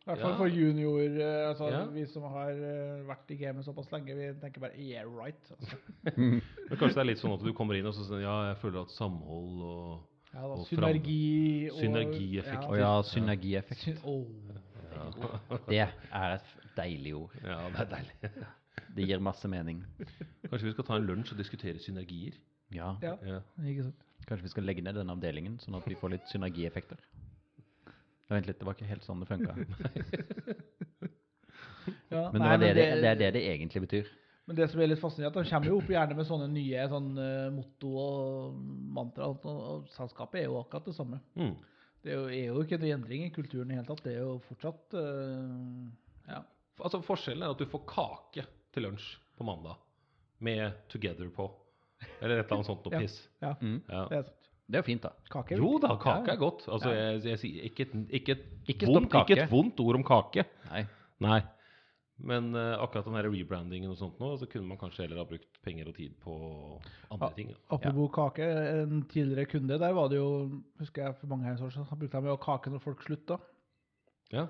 [SPEAKER 2] I hvert fall
[SPEAKER 4] Ja.
[SPEAKER 2] for junior, eh, altså
[SPEAKER 4] Ja.
[SPEAKER 2] vi som har eh, vært i gamet såpass lenge, vi tenker bare yeah, right. Altså.
[SPEAKER 4] Men kanskje det er litt sånn at du kommer inn og så sier ja, jeg føler at samhold og
[SPEAKER 2] Ja, da,
[SPEAKER 4] Og
[SPEAKER 2] synergi og
[SPEAKER 4] Synergieffekt.
[SPEAKER 3] Og ja, synergieffekt.
[SPEAKER 2] Syn oh.
[SPEAKER 3] Det er et deilig ord.
[SPEAKER 4] Ja, det er deilig.
[SPEAKER 3] Det gir masse mening.
[SPEAKER 4] Kanskje vi skal ta en lunsj og diskutere synergier?
[SPEAKER 3] Ja.
[SPEAKER 2] Ja,
[SPEAKER 4] Ja.
[SPEAKER 3] Kanskje vi skal legge ned denne avdelingen, sånn at vi får litt synergieffekter. Ja, vent litt, det var ikke helt sånn det funka.
[SPEAKER 2] Ja,
[SPEAKER 3] Men det,
[SPEAKER 2] nei,
[SPEAKER 3] var det,
[SPEAKER 2] men
[SPEAKER 3] det, det er det det egentlig betyr.
[SPEAKER 2] Men det som er litt fascinerende, at de kommer jo opp gjerne med sånne nye sånn, eh, motto og mantra, og, og selskapet er jo akkurat det samme.
[SPEAKER 4] Mm.
[SPEAKER 2] Det er jo, er jo ikke noe endring i kulturen i hele tatt. Det er jo fortsatt uh, Ja.
[SPEAKER 4] Altså Forskjellen er at du får kake til lunsj på mandag med 'Together' på. Eller et eller annet sånt noe piss.
[SPEAKER 2] ja
[SPEAKER 3] Mm.
[SPEAKER 4] Ja.
[SPEAKER 2] det er sant.
[SPEAKER 3] Det er jo fint, da.
[SPEAKER 2] Kake.
[SPEAKER 4] Jo da, kake
[SPEAKER 2] Ja.
[SPEAKER 4] er godt. Altså,
[SPEAKER 2] Ja.
[SPEAKER 4] jeg, jeg sier ikke ikke
[SPEAKER 3] Ikke
[SPEAKER 4] vondt, ikke et vondt ord om kake.
[SPEAKER 3] Nei.
[SPEAKER 4] Nei. Men uh, akkurat den her rebrandingen og sånt nå, så kunne man kanskje heller ha brukt penger og tid på andre
[SPEAKER 2] Ja.
[SPEAKER 4] ting.
[SPEAKER 2] Apropos ja. kake, en tidligere kunde, der var det jo Husker jeg for mange år siden, så brukte de jo kake når folk slutta.
[SPEAKER 4] Ja.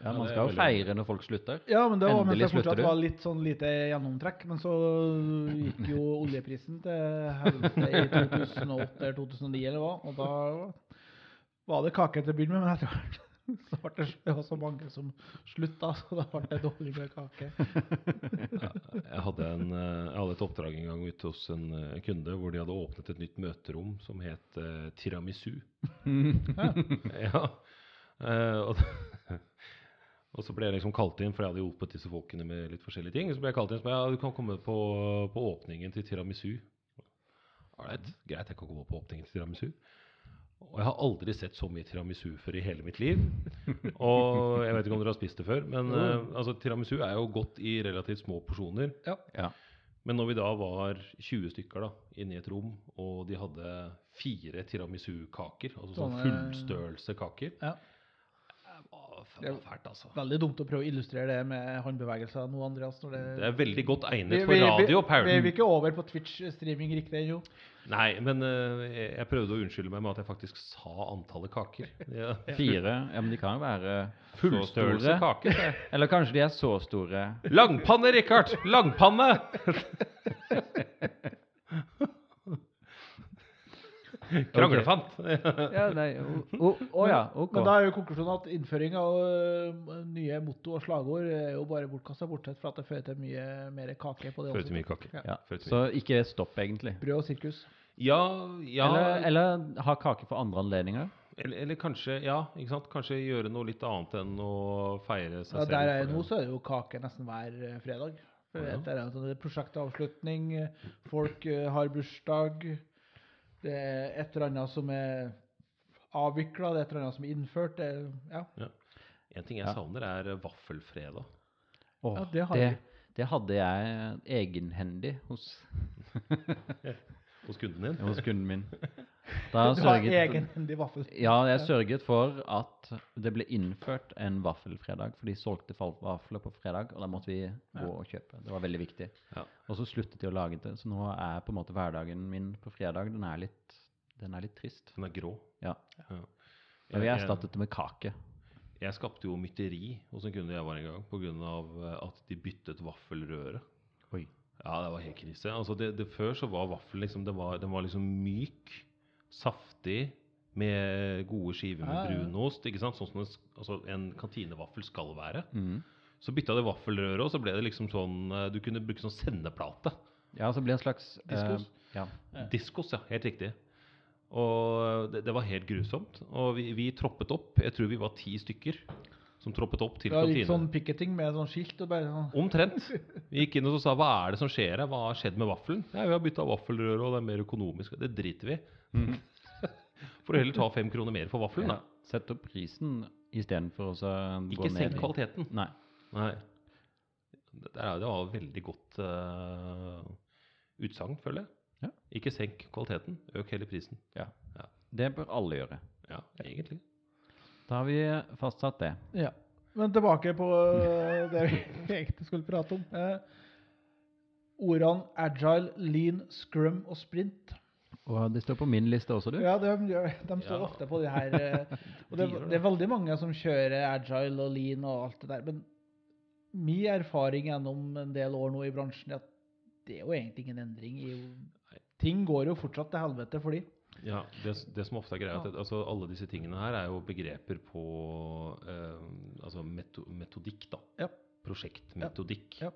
[SPEAKER 3] Ja,
[SPEAKER 4] Ja,
[SPEAKER 3] man skal jo feire når folk slutter.
[SPEAKER 2] Ja, men det var mens
[SPEAKER 3] Endelig
[SPEAKER 2] det
[SPEAKER 3] slutter
[SPEAKER 2] fortsatt
[SPEAKER 3] du.
[SPEAKER 2] var litt sånn lite gjennomtrekk. Men så gikk jo oljeprisen til helvete i 2008 eller 2009 eller hva, og da var det kake til å begynne med. Men etter hvert Så ble det, det var så mange som slutta, så da ble det dårlig med kake.
[SPEAKER 4] Jeg hadde, en, jeg hadde et oppdrag en gang ute hos en eh, kunde hvor de hadde åpnet et nytt møterom som het uh, tiramisu. ja. Eh, og, og så ble jeg liksom kalt inn, for jeg hadde hjulpet disse folkene med litt forskjellige ting. Så ble jeg kalt inn og sa ja, du kan komme på, på åpningen til tiramisu. Ålreit, greit, jeg kan komme på åpningen til tiramisu. Og jeg har aldri sett så mye tiramisu før i hele mitt liv. Og jeg vet ikke om dere har spist det før, men eh, altså, tiramisu er jo godt i relativt små porsjoner.
[SPEAKER 3] Ja.
[SPEAKER 4] Men når vi da var 20 stykker da, inne i et rom, og de hadde fire tiramisu-kaker, altså sånn fullstørrelse kaker
[SPEAKER 2] Ja.
[SPEAKER 4] Det er fælt, altså.
[SPEAKER 2] Veldig dumt å prøve å illustrere det med håndbevegelser nå, Andreas. Når det,
[SPEAKER 4] Det er veldig godt egnet
[SPEAKER 2] vi,
[SPEAKER 4] for
[SPEAKER 2] vi,
[SPEAKER 4] radio,
[SPEAKER 2] vi er ikke over på Twitch-streaming riktig ennå.
[SPEAKER 4] Nei, men uh, jeg, jeg prøvde å unnskylde meg med at jeg faktisk sa antallet kaker. Ja.
[SPEAKER 3] Fire. Ja, men de kan jo være
[SPEAKER 4] Fullstørrelse kaker.
[SPEAKER 3] Eller kanskje de er så store.
[SPEAKER 4] Langpanne, Richard! Langpanne! Kranglefant.
[SPEAKER 3] Ja, nei, å, å, å ja, okay.
[SPEAKER 2] Men da er jo konklusjonen at innføring av nye motto og slagord er jo bare bortkasta, bortsett fra at det fører til mye mer kake på det
[SPEAKER 4] Fører til mye kake.
[SPEAKER 2] Ja.
[SPEAKER 3] Ja,
[SPEAKER 4] Fører til
[SPEAKER 3] så ikke stopp, egentlig.
[SPEAKER 2] Brød og sirkus.
[SPEAKER 4] Ja, ja
[SPEAKER 3] Eller, eller ha kake for andre anledninger.
[SPEAKER 4] Eller, eller kanskje ja, ikke sant? Kanskje gjøre noe litt annet enn å feire seg
[SPEAKER 2] Ja,
[SPEAKER 4] selv.
[SPEAKER 2] der er
[SPEAKER 4] for
[SPEAKER 2] nå så er det jo kake nesten hver fredag. For
[SPEAKER 4] Ja.
[SPEAKER 2] Det er en sånn prosjektavslutning, folk har bursdag, det er et eller annet som er avvikla, det er et eller annet som er innført. Det, ja. ja.
[SPEAKER 4] En ting jeg
[SPEAKER 3] Ja.
[SPEAKER 4] savner, er vaffelfredag.
[SPEAKER 3] Oh,
[SPEAKER 2] Ja, det
[SPEAKER 3] det, det hadde jeg egenhendig hos,
[SPEAKER 4] Hos kunden din.
[SPEAKER 3] hos kunden min. Da
[SPEAKER 2] Du har egenhendig vaffel.
[SPEAKER 3] ja, jeg sørget for at det ble innført en vaffelfredag, for de solgte vafler på fredag, og da måtte vi gå og kjøpe. Det var veldig viktig.
[SPEAKER 4] Ja.
[SPEAKER 3] Og så sluttet de å lage det, så nå er på en måte hverdagen min på fredag, den er litt, den er litt trist.
[SPEAKER 4] Den er grå.
[SPEAKER 3] Ja.
[SPEAKER 4] Ja.
[SPEAKER 3] Og vi
[SPEAKER 4] Jeg-
[SPEAKER 3] erstattet det med kake.
[SPEAKER 4] Jeg skapte jo mytteri hos en kunde jeg var en gang, pga. at de byttet vaffelrøre.
[SPEAKER 3] Oi.
[SPEAKER 4] Ja, det var helt krise. Altså det, det, før så var vaffelen liksom, den var, den var liksom myk, saftig, med gode skiver med brunost. ikke sant? Sånn som en, altså en kantinevaffel skal være.
[SPEAKER 3] Mm.
[SPEAKER 4] Så bytta det vaffelrøret, og så ble det liksom sånn eh, Du kunne bruke sånn sendeplate.
[SPEAKER 3] Ja, så ble det en slags... eh,
[SPEAKER 2] Diskos?
[SPEAKER 3] ja.
[SPEAKER 2] Ja.
[SPEAKER 4] Diskos, ja. Helt riktig. Og det, det var helt grusomt. Og vi, vi troppet opp. Jeg tror vi var ti stykker som troppet opp til
[SPEAKER 2] Det var litt sånn picketing med sånn skilt og bare sånn
[SPEAKER 4] Omtrent. Vi gikk inn og så sa hva er det som skjer her? Hva har skjedd med vaffelen? Nei, vi har bytta vaffelrøre, og det er mer økonomisk. Det driter vi mm. For å heller ta fem kroner mer for vaffelen,
[SPEAKER 3] ja.
[SPEAKER 4] da.
[SPEAKER 3] Sett opp prisen istedenfor å gå ned.
[SPEAKER 4] Ikke
[SPEAKER 3] senk
[SPEAKER 4] kvaliteten.
[SPEAKER 3] Nei.
[SPEAKER 4] Nei. Det, er, det var veldig godt uh, utsagn, føler jeg.
[SPEAKER 3] Ja.
[SPEAKER 4] Ikke senk kvaliteten, øk hele prisen.
[SPEAKER 3] Det bør alle gjøre.
[SPEAKER 4] Ja, egentlig.
[SPEAKER 3] Da har vi fastsatt det.
[SPEAKER 2] Ja. Men tilbake på øh, det vi egentlig skulle prate om. Eh, ordene agile, lean, scrum og sprint.
[SPEAKER 3] Og de står på min liste også, du.
[SPEAKER 2] Ja, de, de står
[SPEAKER 4] Ja.
[SPEAKER 2] ofte på de her eh, Og det,
[SPEAKER 4] det.
[SPEAKER 2] det er veldig mange som kjører agile og lean og alt det der. Men min erfaring gjennom en del år nå i bransjen er at det er jo egentlig ingen endring i Ting går jo fortsatt til helvete for de.
[SPEAKER 4] Ja, det, det som ofte er greia, at altså, alle disse tingene her er jo begreper på eh, altså meto, metodikk, da.
[SPEAKER 2] Ja.
[SPEAKER 4] Prosjektmetodikk.
[SPEAKER 2] Ja.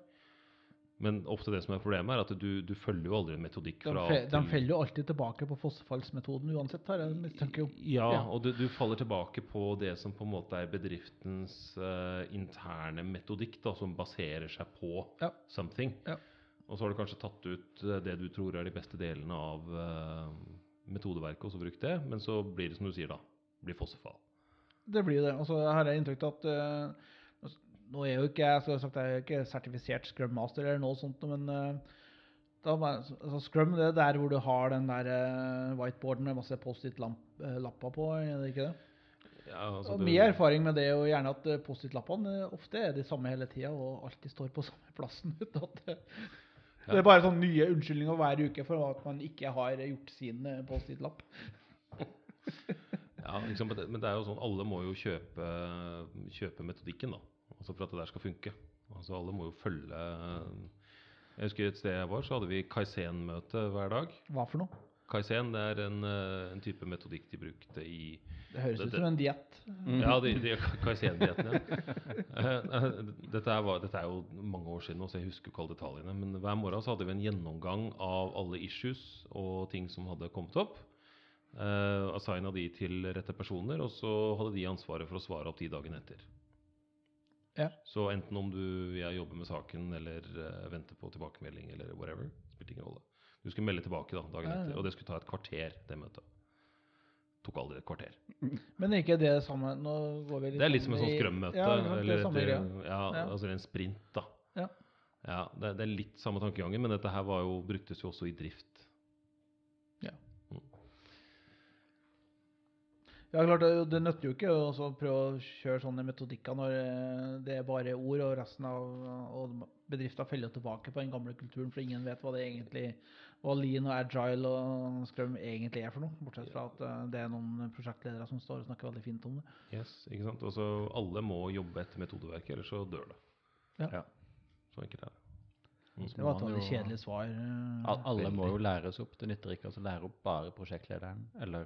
[SPEAKER 4] Men ofte det som er problemet, er at du, du følger jo aldri en metodikk
[SPEAKER 2] De,
[SPEAKER 4] fra
[SPEAKER 2] fe, de faller jo alltid tilbake på fossefallsmetoden uansett, har jeg mistanke om.
[SPEAKER 4] Ja,
[SPEAKER 2] Ja.
[SPEAKER 4] og du, du faller tilbake på det som på en måte er bedriftens uh, interne metodikk, da, som baserer seg på
[SPEAKER 2] Ja.
[SPEAKER 4] something.
[SPEAKER 2] Ja.
[SPEAKER 4] Og så har du kanskje tatt ut eh, det du tror er de beste delene av eh, metodeverket, og så brukt det, men så blir det som du sier, da. Blir fossefall.
[SPEAKER 2] Det blir det. Altså, her har inntrykk av at uh, Nå er jo ikke jeg så sagt, jeg er ikke sertifisert Scrum Master eller noe sånt, men uh, da, altså, Scrum det er der hvor du har den der uh, whiteboarden med masse Post-It-lapper på, er det ikke det?
[SPEAKER 4] Ja, altså,
[SPEAKER 2] og
[SPEAKER 4] det-
[SPEAKER 2] erfaring med det er jo gjerne at Post-It-lappene ofte er de samme hele tida og alltid står på samme plassen. uten at
[SPEAKER 4] Ja.
[SPEAKER 2] det er bare sånn nye unnskyldninger hver uke for at man ikke har gjort sin eh, Post-It-lapp.
[SPEAKER 4] Ja, liksom, men det- men det er jo sånn, alle må jo kjøpe, kjøpe metodikken, da. Altså for at det der skal funke. Altså alle må jo følge Jeg husker et sted jeg var, så hadde vi Kaizen-møte hver dag.
[SPEAKER 2] Hva for noe?
[SPEAKER 4] Kaizen det er en, eh, en type metodikk de brukte i
[SPEAKER 2] Det høres
[SPEAKER 4] dette.
[SPEAKER 2] ut som en diett.
[SPEAKER 4] Ja, de, de Kaizen-dietten, ja. Eh, eh, dette, er, dette er jo mange år siden, så jeg husker ikke alle detaljene. Men hver morgen så hadde vi en gjennomgang av alle issues og ting som hadde kommet opp. Uh, assigna de til rette personer, og så hadde de ansvaret for å svare opp de dagen etter.
[SPEAKER 2] Ja.
[SPEAKER 4] Så enten om du jeg jobber med saken eller uh, venter på tilbakemelding eller whatever, spilte ingen rolle. Du skulle melde tilbake da, dagen
[SPEAKER 2] Ja, ja.
[SPEAKER 4] etter, og det skulle ta et kvarter, det møtet. Tok aldri et kvarter.
[SPEAKER 2] Men ikke det samme Nå går vi litt
[SPEAKER 4] Det er litt som
[SPEAKER 2] sånn
[SPEAKER 4] et sånt skrømmøte.
[SPEAKER 2] Ja,
[SPEAKER 4] eller
[SPEAKER 2] er samme
[SPEAKER 4] et,
[SPEAKER 2] greia.
[SPEAKER 4] ja,
[SPEAKER 2] Ja.
[SPEAKER 4] altså en sprint, da.
[SPEAKER 2] Ja.
[SPEAKER 4] Ja, det, det er litt samme tankegangen, men dette her var jo, bruktes jo også i drift.
[SPEAKER 2] Ja, klart, det, nytter jo ikke å prøve å kjøre sånne metodikker når eh, det er bare ord, og resten av og bedrifter feller tilbake på den gamle kulturen, for ingen vet hva det egentlig hva lean og agile og scrum egentlig er for noe. Bortsett fra at eh, det er noen prosjektledere som står og snakker veldig fint om det.
[SPEAKER 4] Yes, ikke sant? Og så alle må jobbe etter metodeverket, ellers så dør det.
[SPEAKER 2] Ja.
[SPEAKER 3] Ja.
[SPEAKER 4] Så enkelt er det.
[SPEAKER 2] Det var et veldig kjedelig svar. eh.
[SPEAKER 3] Alle må jo læres opp. Det nytter ikke å lære opp bare prosjektlederen, eller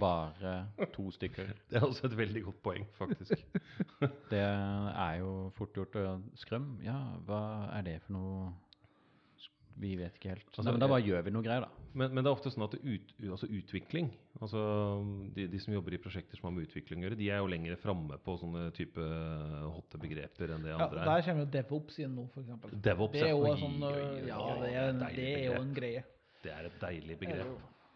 [SPEAKER 3] bare to stykker.
[SPEAKER 4] Det er også et veldig godt poeng, faktisk.
[SPEAKER 3] Det er jo fort gjort å Skrøm, ja, hva er det for noe Vi vet ikke helt.
[SPEAKER 4] Altså,
[SPEAKER 3] Nei, men da bare gjør vi noe greier, da.
[SPEAKER 4] Men, men det er ofte sånn at ut, altså utvikling altså de, de som jobber i prosjekter som har med utvikling å gjøre, de er jo lenger framme på sånne type hotte begreper enn det andre.
[SPEAKER 2] Ja, der
[SPEAKER 4] er.
[SPEAKER 2] kommer jo DevOps inn nå, for eksempel.
[SPEAKER 4] DevOps,
[SPEAKER 2] Det er jo en sånn,
[SPEAKER 4] oi, oi,
[SPEAKER 2] ja, det er, en- det er jo en greie.
[SPEAKER 4] Det er et deilig begrep.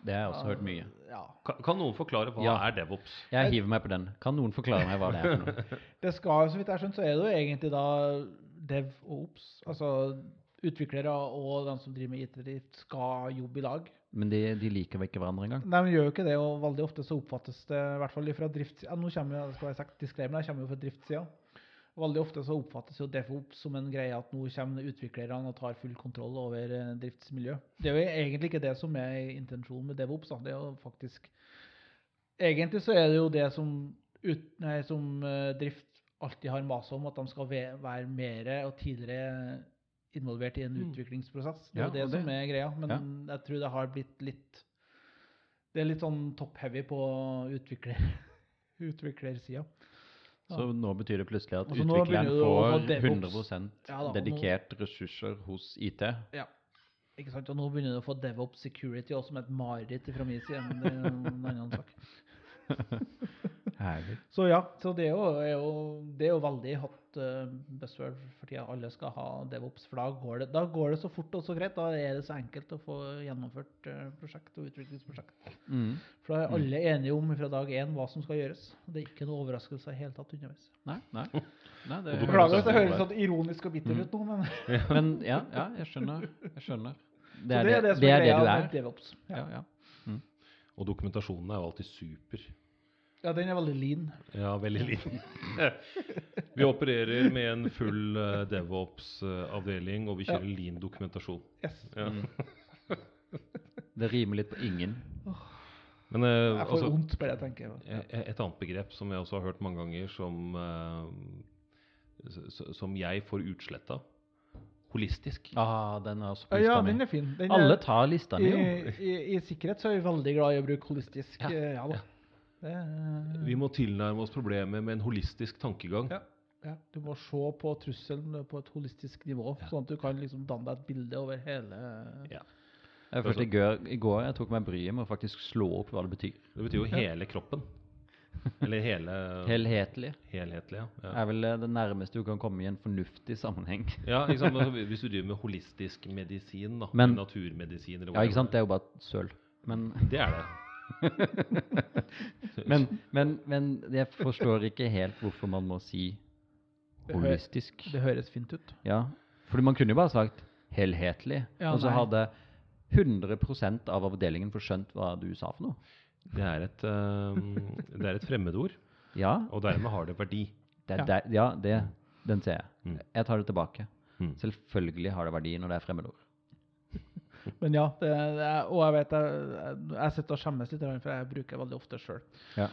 [SPEAKER 3] Det har jeg også hørt mye.
[SPEAKER 2] Ja.
[SPEAKER 4] Kan, kan noen forklare hva
[SPEAKER 3] Ja.
[SPEAKER 4] er DevOps?
[SPEAKER 3] Jeg hiver meg på den. Kan noen forklare meg hva det er for noe?
[SPEAKER 2] Det skal, så vidt jeg har skjønt, så er det jo egentlig da dev og ops. Altså utviklere og de som driver med IT-drift skal jobbe i lag.
[SPEAKER 3] Men de, de liker vel ikke hverandre engang?
[SPEAKER 2] Nei, men gjør jo ikke det, og veldig ofte så oppfattes det, i hvert fall fra driftssida ja, Nå kommer jeg, skal jeg sagt disclaimer, jeg kommer jo fra driftssida. Veldig ofte så oppfattes jo DevOps som en greie at nå kommer utviklerne og tar full kontroll over eh, driftsmiljø. Det er jo egentlig ikke det som er intensjonen med DevOps. Da. Det er jo faktisk Egentlig så er det jo det som, ut, nei, som eh, drift alltid har masa om, at de skal være mer og tidligere involvert i en
[SPEAKER 4] Mm.
[SPEAKER 2] utviklingsprosess. Det er
[SPEAKER 3] Ja,
[SPEAKER 2] det,
[SPEAKER 3] det-
[SPEAKER 2] som er greia. Men
[SPEAKER 3] Ja.
[SPEAKER 2] jeg tror det har blitt litt Det er litt sånn top-heavy på utvikler, utviklersida.
[SPEAKER 3] Så nå betyr det plutselig at
[SPEAKER 2] Altså,
[SPEAKER 3] utvikleren får 100
[SPEAKER 2] Ja da, dedikert nå-
[SPEAKER 3] ressurser hos IT. Ja.
[SPEAKER 2] Ikke sant? Og nå begynner du å få DevOps Security også som et mareritt fra min side, men det er en annen sak.
[SPEAKER 3] Herlig.
[SPEAKER 2] Så ja, så det er jo, er jo, det er jo veldig hot uh, buzzword for tida. Alle skal ha DevOps, for da går, det, da går det så fort og så greit. Da er det så enkelt å få gjennomført uh, prosjekt og utviklingsprosjekt.
[SPEAKER 3] Mm.
[SPEAKER 2] For da er alle enige om fra dag én hva som skal gjøres. Det er ikke noe overraskelse i det hele tatt underveis.
[SPEAKER 3] Nei, nei. nei det,
[SPEAKER 2] Beklager hvis det høres sånn ironisk og bitter ut nå, men
[SPEAKER 3] Men ja, ja, jeg skjønner. Jeg skjønner. Det er
[SPEAKER 2] det
[SPEAKER 3] det,
[SPEAKER 2] er det
[SPEAKER 3] det,
[SPEAKER 2] er
[SPEAKER 3] det du er.
[SPEAKER 2] DevOps. Ja.
[SPEAKER 3] Ja, ja.
[SPEAKER 4] Og dokumentasjonen er jo alltid super.
[SPEAKER 2] Ja, den er veldig lean.
[SPEAKER 4] Ja, veldig lean. vi opererer med en full uh, DevOps-avdeling, og vi kjører lean dokumentasjon.
[SPEAKER 2] Yes.
[SPEAKER 4] Ja.
[SPEAKER 3] Det rimer litt på ingen.
[SPEAKER 4] Men uh,
[SPEAKER 2] Jeg får
[SPEAKER 4] altså,
[SPEAKER 2] vondt bare jeg tenker.
[SPEAKER 4] e- et annet begrep som jeg også har hørt mange ganger, som, s- som jeg får utsletta holistisk.
[SPEAKER 3] Ah, den er også på
[SPEAKER 2] Ja,
[SPEAKER 3] mi.
[SPEAKER 2] den er fin. Den
[SPEAKER 3] Alle tar lista mi,
[SPEAKER 2] i, i, I sikkerhet så er vi veldig glad i å bruke holistisk.
[SPEAKER 3] Ja,
[SPEAKER 2] Ja, da. Det er-
[SPEAKER 4] Vi må tilnærme oss problemet med en holistisk tankegang.
[SPEAKER 2] Ja. ja, du må se på trusselen på et holistisk nivå, sånn at du kan liksom danne deg et bilde over hele
[SPEAKER 4] Ja.
[SPEAKER 3] Jeg følte i går, I går jeg tok meg bryet med å faktisk slå opp hva det betyr.
[SPEAKER 4] Det betyr jo hele kroppen. Eller hele
[SPEAKER 3] Helhetlig
[SPEAKER 4] Helhetlig, ja. ja.
[SPEAKER 3] er vel det nærmeste du kan komme i en fornuftig sammenheng.
[SPEAKER 4] Ja, ikke sant? Altså, hvis du driver med holistisk medisin, da.
[SPEAKER 3] Men-
[SPEAKER 4] naturmedisin eller
[SPEAKER 3] Ja, ikke sant? Det er jo bare søl. Men,
[SPEAKER 4] Det er det.
[SPEAKER 3] men, men, men jeg forstår ikke helt hvorfor man må si
[SPEAKER 2] Det hø-
[SPEAKER 3] holistisk.
[SPEAKER 2] Det høres fint ut.
[SPEAKER 3] Ja, fordi man kunne jo bare sagt helhetlig,
[SPEAKER 2] Ja,
[SPEAKER 3] og så
[SPEAKER 2] nei.
[SPEAKER 3] hadde 100% av avdelingen forskjønt hva du sa for noe.
[SPEAKER 4] Det er et, um, det er et fremmedord,
[SPEAKER 3] Ja,
[SPEAKER 4] og dermed har det verdi.
[SPEAKER 3] det,
[SPEAKER 2] Ja.
[SPEAKER 3] er der- ja det, den ser jeg.
[SPEAKER 4] Mm.
[SPEAKER 3] Jeg tar det tilbake.
[SPEAKER 4] Mm.
[SPEAKER 3] Selvfølgelig har det verdi når det er fremmedord.
[SPEAKER 2] Men ja, det, det er, og jeg vet jeg, jeg, sitter og skjemmes litt, for jeg bruker veldig ofte sjøl.
[SPEAKER 3] Ja.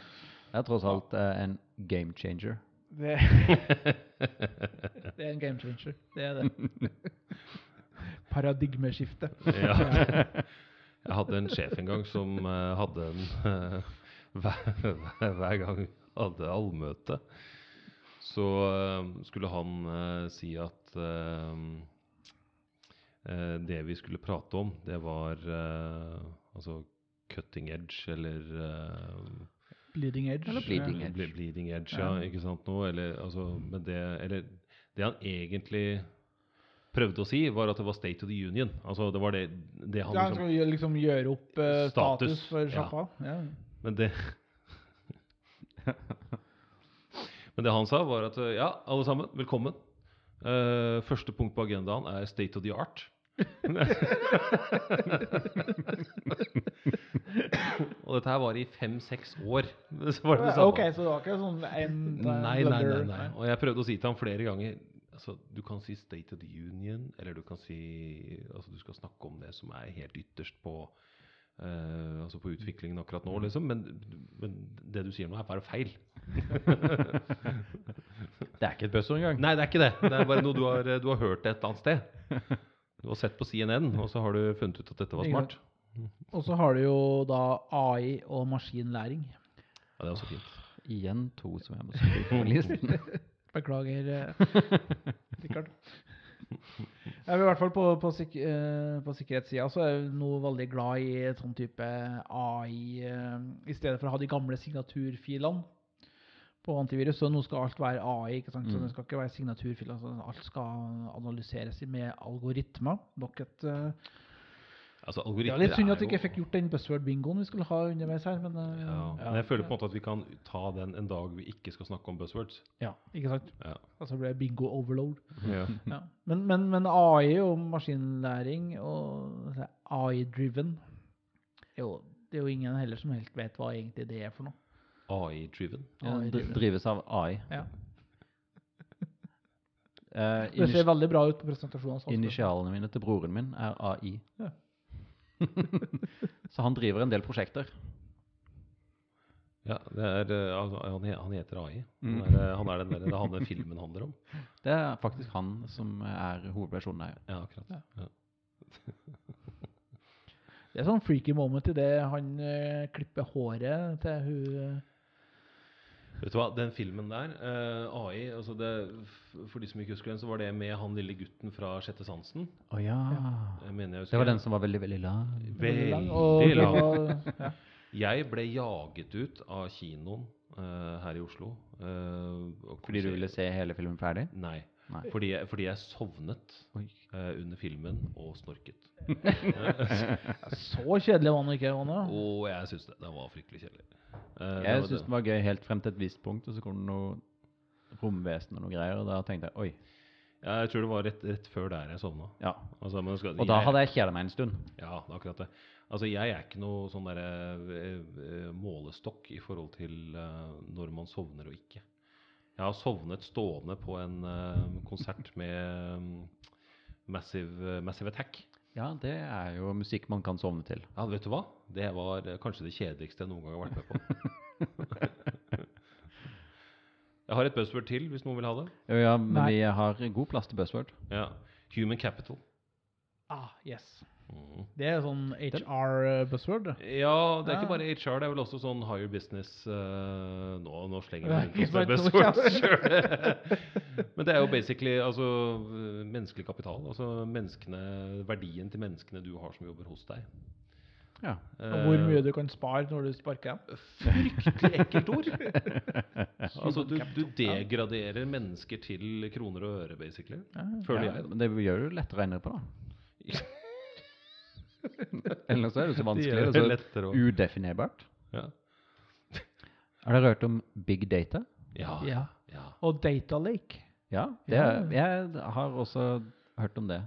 [SPEAKER 3] Det er tross alt eh, en game changer.
[SPEAKER 2] Det, det er en game changer. Det er det. Paradigmeskifte.
[SPEAKER 4] Ja. Jeg hadde en sjef en gang som eh, hadde en eh, hver, hver, gang hadde allmøte, så skulle han si at det vi skulle prate om, det var eh, altså cutting edge eller eh,
[SPEAKER 2] Bleeding edge.
[SPEAKER 3] Eller bleeding
[SPEAKER 2] Ja.
[SPEAKER 3] edge.
[SPEAKER 4] ble- bleeding edge, ja,
[SPEAKER 2] Ja.
[SPEAKER 4] ikke sant noe? Eller, altså, men det, eller det han egentlig prøvde å si, var at det var State of the Union. Altså, det var det, det han
[SPEAKER 2] Ja, han
[SPEAKER 4] liksom
[SPEAKER 2] liksom gjøre opp eh, status,
[SPEAKER 4] Status,
[SPEAKER 2] for sjappa. Ja.
[SPEAKER 4] Men det Men det han sa, var at ja, alle sammen, velkommen. Uh, første punkt på agendaen er State of the Art. Og dette her var i fem-seks år. Så var det det samme.
[SPEAKER 2] Ok, så det var ikke sånn en
[SPEAKER 4] Nei, nei, nei, nei. Og jeg prøvde å si til ham flere ganger altså, Du kan si State of the Union, eller du kan si altså, Du skal snakke om det som er helt ytterst på Uh, altså på utviklingen akkurat nå, liksom. Men, men det du sier nå, er bare feil.
[SPEAKER 3] Det er ikke et buzzord engang.
[SPEAKER 4] Nei, det er ikke det. Det er bare noe du har, du har hørt et eller annet sted. Du har sett på CNN, og så har du funnet ut at dette var smart.
[SPEAKER 2] Og så har du jo da AI og maskinlæring.
[SPEAKER 4] Ja, det er også fint.
[SPEAKER 3] Igjen to som jeg må skrive på listen.
[SPEAKER 2] Beklager, eh, Rikard. Jeg er i hvert fall på, på, sik eh, på sikkerhetssida så er jeg nå veldig glad i sånn type AI eh, I stedet for å ha de gamle signaturfilene på antivirus, så nå skal alt være AI. ikke sant? Så
[SPEAKER 3] Mm.
[SPEAKER 2] det skal ikke være signaturfiler. Så alt skal analyseres med algoritmer. Nok et uh,
[SPEAKER 4] Altså,
[SPEAKER 2] Det er litt synd at vi ikke fikk gjort den buzzword-bingoen vi skulle ha underveis her, men uh,
[SPEAKER 4] ja. Men jeg føler på en måte at vi kan ta den en dag vi ikke skal snakke om buzzwords.
[SPEAKER 2] Ja, ikke sant?
[SPEAKER 4] Ja.
[SPEAKER 2] Altså blir det bingo overload.
[SPEAKER 4] Ja.
[SPEAKER 2] Ja. Men, men, men AI og maskinlæring og altså, AI-driven Det er jo ingen heller som helt vet hva egentlig det er for noe.
[SPEAKER 4] AI-driven.
[SPEAKER 3] Ja,
[SPEAKER 2] AI
[SPEAKER 3] drives av AI.
[SPEAKER 2] Ja.
[SPEAKER 3] Uh,
[SPEAKER 2] Det ser veldig bra ut på presentasjonen.
[SPEAKER 3] initialene mine til broren min er AI.
[SPEAKER 2] Ja.
[SPEAKER 3] Så han driver en del prosjekter.
[SPEAKER 4] Ja, det er, eh, han, han heter AI.
[SPEAKER 3] Mm.
[SPEAKER 4] Han er, eh, han er den der, det er han den filmen handler om.
[SPEAKER 3] Det er faktisk han som er hovedpersonen her.
[SPEAKER 4] Ja, akkurat. Ja.
[SPEAKER 2] Det er sånn freaky moment i det han klipper håret til hun
[SPEAKER 4] Vet du hva, den filmen der, uh, AI altså det, For de som ikke husker den, så var det med han lille gutten fra Sjette sansen.
[SPEAKER 3] Å ja.
[SPEAKER 4] Jeg mener jeg
[SPEAKER 3] Det var den som var veldig, veldig lang.
[SPEAKER 2] veldig lang, og
[SPEAKER 4] Veldig lang.
[SPEAKER 2] Og, ja.
[SPEAKER 4] Jeg ble jaget ut av kinoen uh, her i Oslo. Uh, og
[SPEAKER 3] Fordi du ville se hele filmen ferdig?
[SPEAKER 4] Nei. Fordi jeg, fordi jeg sovnet
[SPEAKER 3] Oi.
[SPEAKER 4] eh, under filmen og snorket.
[SPEAKER 2] Så kjedelig var den ikke. Anna.
[SPEAKER 4] Oh, jeg syns det. Den var fryktelig kjedelig. Eh,
[SPEAKER 3] Jeg syns
[SPEAKER 4] det.
[SPEAKER 3] den var gøy helt frem til et visst punkt, og så kom det noe romvesen og noe greier, og da tenkte jeg oi.
[SPEAKER 4] Ja, jeg tror det var rett, rett før der jeg sovna.
[SPEAKER 3] Ja.
[SPEAKER 4] Altså, men skal,
[SPEAKER 3] Og da hadde jeg kjeda meg en stund.
[SPEAKER 4] Ja, det er akkurat det. Altså, jeg er ikke noe sånn derre eh, eh, målestokk i forhold til uh, når man sovner og ikke. Jeg har sovnet stående på en eh, konsert med mm, Massive, Massive Attack.
[SPEAKER 3] Ja, det er jo musikk man kan sovne til.
[SPEAKER 4] Ja, vet du hva? Det var eh, kanskje det kjedeligste jeg noen gang har vært med på. jeg har et buzzword til, hvis noen vil ha det.
[SPEAKER 3] Ja, men
[SPEAKER 2] Nei.
[SPEAKER 3] vi har god plass til buzzword.
[SPEAKER 4] Ja. Human capital.
[SPEAKER 2] Ah, yes.
[SPEAKER 4] Mm.
[SPEAKER 2] Det er sånn HR-buzzword.
[SPEAKER 4] Ja, det er ikke bare HR, det er vel også sånn higher business uh, Nå, nå slenger jeg
[SPEAKER 2] nå
[SPEAKER 4] buzzwords sjøl. Men det er jo basically altså, eh, menneskelig kapital. Altså menneskene, verdien til menneskene du har som jobber hos deg.
[SPEAKER 3] Ja.
[SPEAKER 2] Og hvor mye du kan spare når du sparker dem.
[SPEAKER 4] Fryktelig ekkelt ord! altså, du, du degraderer mennesker til kroner og øre, basically.
[SPEAKER 2] Ja.
[SPEAKER 4] Føler
[SPEAKER 3] Ja,
[SPEAKER 4] jeg.
[SPEAKER 3] men det gjør det lettere å endre på, da. Eller så er det så vanskelig
[SPEAKER 4] Det
[SPEAKER 3] og
[SPEAKER 4] det
[SPEAKER 3] så udefinerbart.
[SPEAKER 4] ja.
[SPEAKER 3] Har dere hørt om big data?
[SPEAKER 4] Ja.
[SPEAKER 2] Ja.
[SPEAKER 4] ja.
[SPEAKER 2] Og Data Lake.
[SPEAKER 3] Ja, det er, jeg har også hørt om det.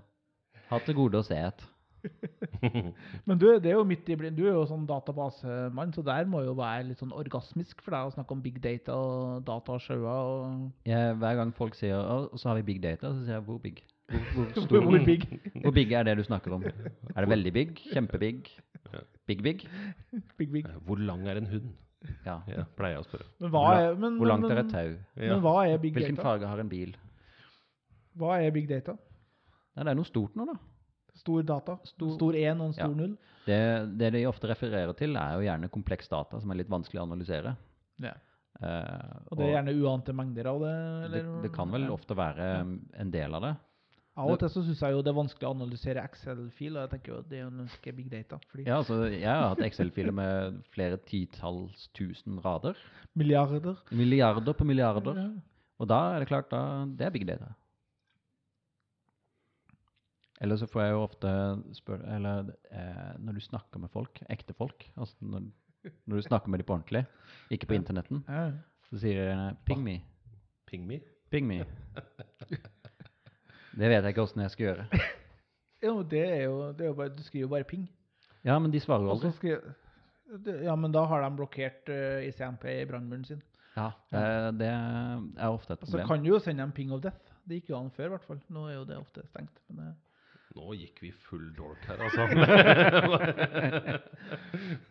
[SPEAKER 3] Hatt til gode å se et.
[SPEAKER 2] Men du, det er jo midt i blind. Du er jo sånn databasemann, så der må jo være litt sånn orgasmisk for deg å snakke om big data og data og
[SPEAKER 3] Jeg, hver gang folk sier «Å, så har vi big data, så sier jeg hvor big? Hvor, hvor,
[SPEAKER 2] Hvor big?
[SPEAKER 3] hvor big er det du snakker om? Er det veldig big? Kjempebig? Big big?
[SPEAKER 2] Big, big.
[SPEAKER 4] Hvor lang er en hund?
[SPEAKER 3] Ja.
[SPEAKER 4] Ja, pleier jeg å spørre.
[SPEAKER 2] Men hva er, men,
[SPEAKER 3] hvor langt
[SPEAKER 2] men,
[SPEAKER 3] er et tau?
[SPEAKER 2] Men hva er big
[SPEAKER 3] Hvilken
[SPEAKER 2] data?
[SPEAKER 3] farge har en bil?
[SPEAKER 2] Hva er big data?
[SPEAKER 3] Nei, det er noe stort nå, da.
[SPEAKER 2] Stor data.
[SPEAKER 3] Stor-
[SPEAKER 2] én og en
[SPEAKER 3] Ja.
[SPEAKER 2] null. 0.
[SPEAKER 3] Det, det de ofte refererer til, er jo gjerne kompleks data som er litt vanskelig å analysere.
[SPEAKER 2] Ja.
[SPEAKER 3] Uh,
[SPEAKER 2] Og det er gjerne uante mengder av det?
[SPEAKER 3] det,
[SPEAKER 2] Eller?
[SPEAKER 3] det kan vel
[SPEAKER 2] Ja.
[SPEAKER 3] ofte være en del av det.
[SPEAKER 2] Av og til så syns jeg jo det er vanskelig å analysere Excel-fil, og jeg tenker jo det er jo en big data. Fordi
[SPEAKER 3] Ja, altså, jeg har hatt Excel-filer med flere titalls tusen rader.
[SPEAKER 2] milliarder
[SPEAKER 3] Milliarder på milliarder.
[SPEAKER 2] Ja.
[SPEAKER 3] Og da er det klart, da, det er big data. Eller så får jeg jo ofte spørre Eller eh, når du snakker med folk, ekte folk Altså når, når du snakker med dem på ordentlig, ikke på
[SPEAKER 2] Ja.
[SPEAKER 3] internetten, så sier de 'ping me'.
[SPEAKER 4] Ping me.
[SPEAKER 3] Ping me. Det vet jeg ikke åssen jeg skal gjøre.
[SPEAKER 2] jo, det er jo, det er jo bare, Du skriver jo bare ping.
[SPEAKER 3] Ja, men de svarer jo aldri.
[SPEAKER 2] skriver, ja, men da har de blokkert uh, ICMP i brannmuren sin.
[SPEAKER 3] Ja, det, det er ofte et
[SPEAKER 2] problem. så
[SPEAKER 3] altså,
[SPEAKER 2] kan du jo sende dem ping of death. Det gikk jo an før, i hvert fall. Nå er jo det ofte stengt. Men, eh,
[SPEAKER 4] Nå gikk vi full dork her, altså.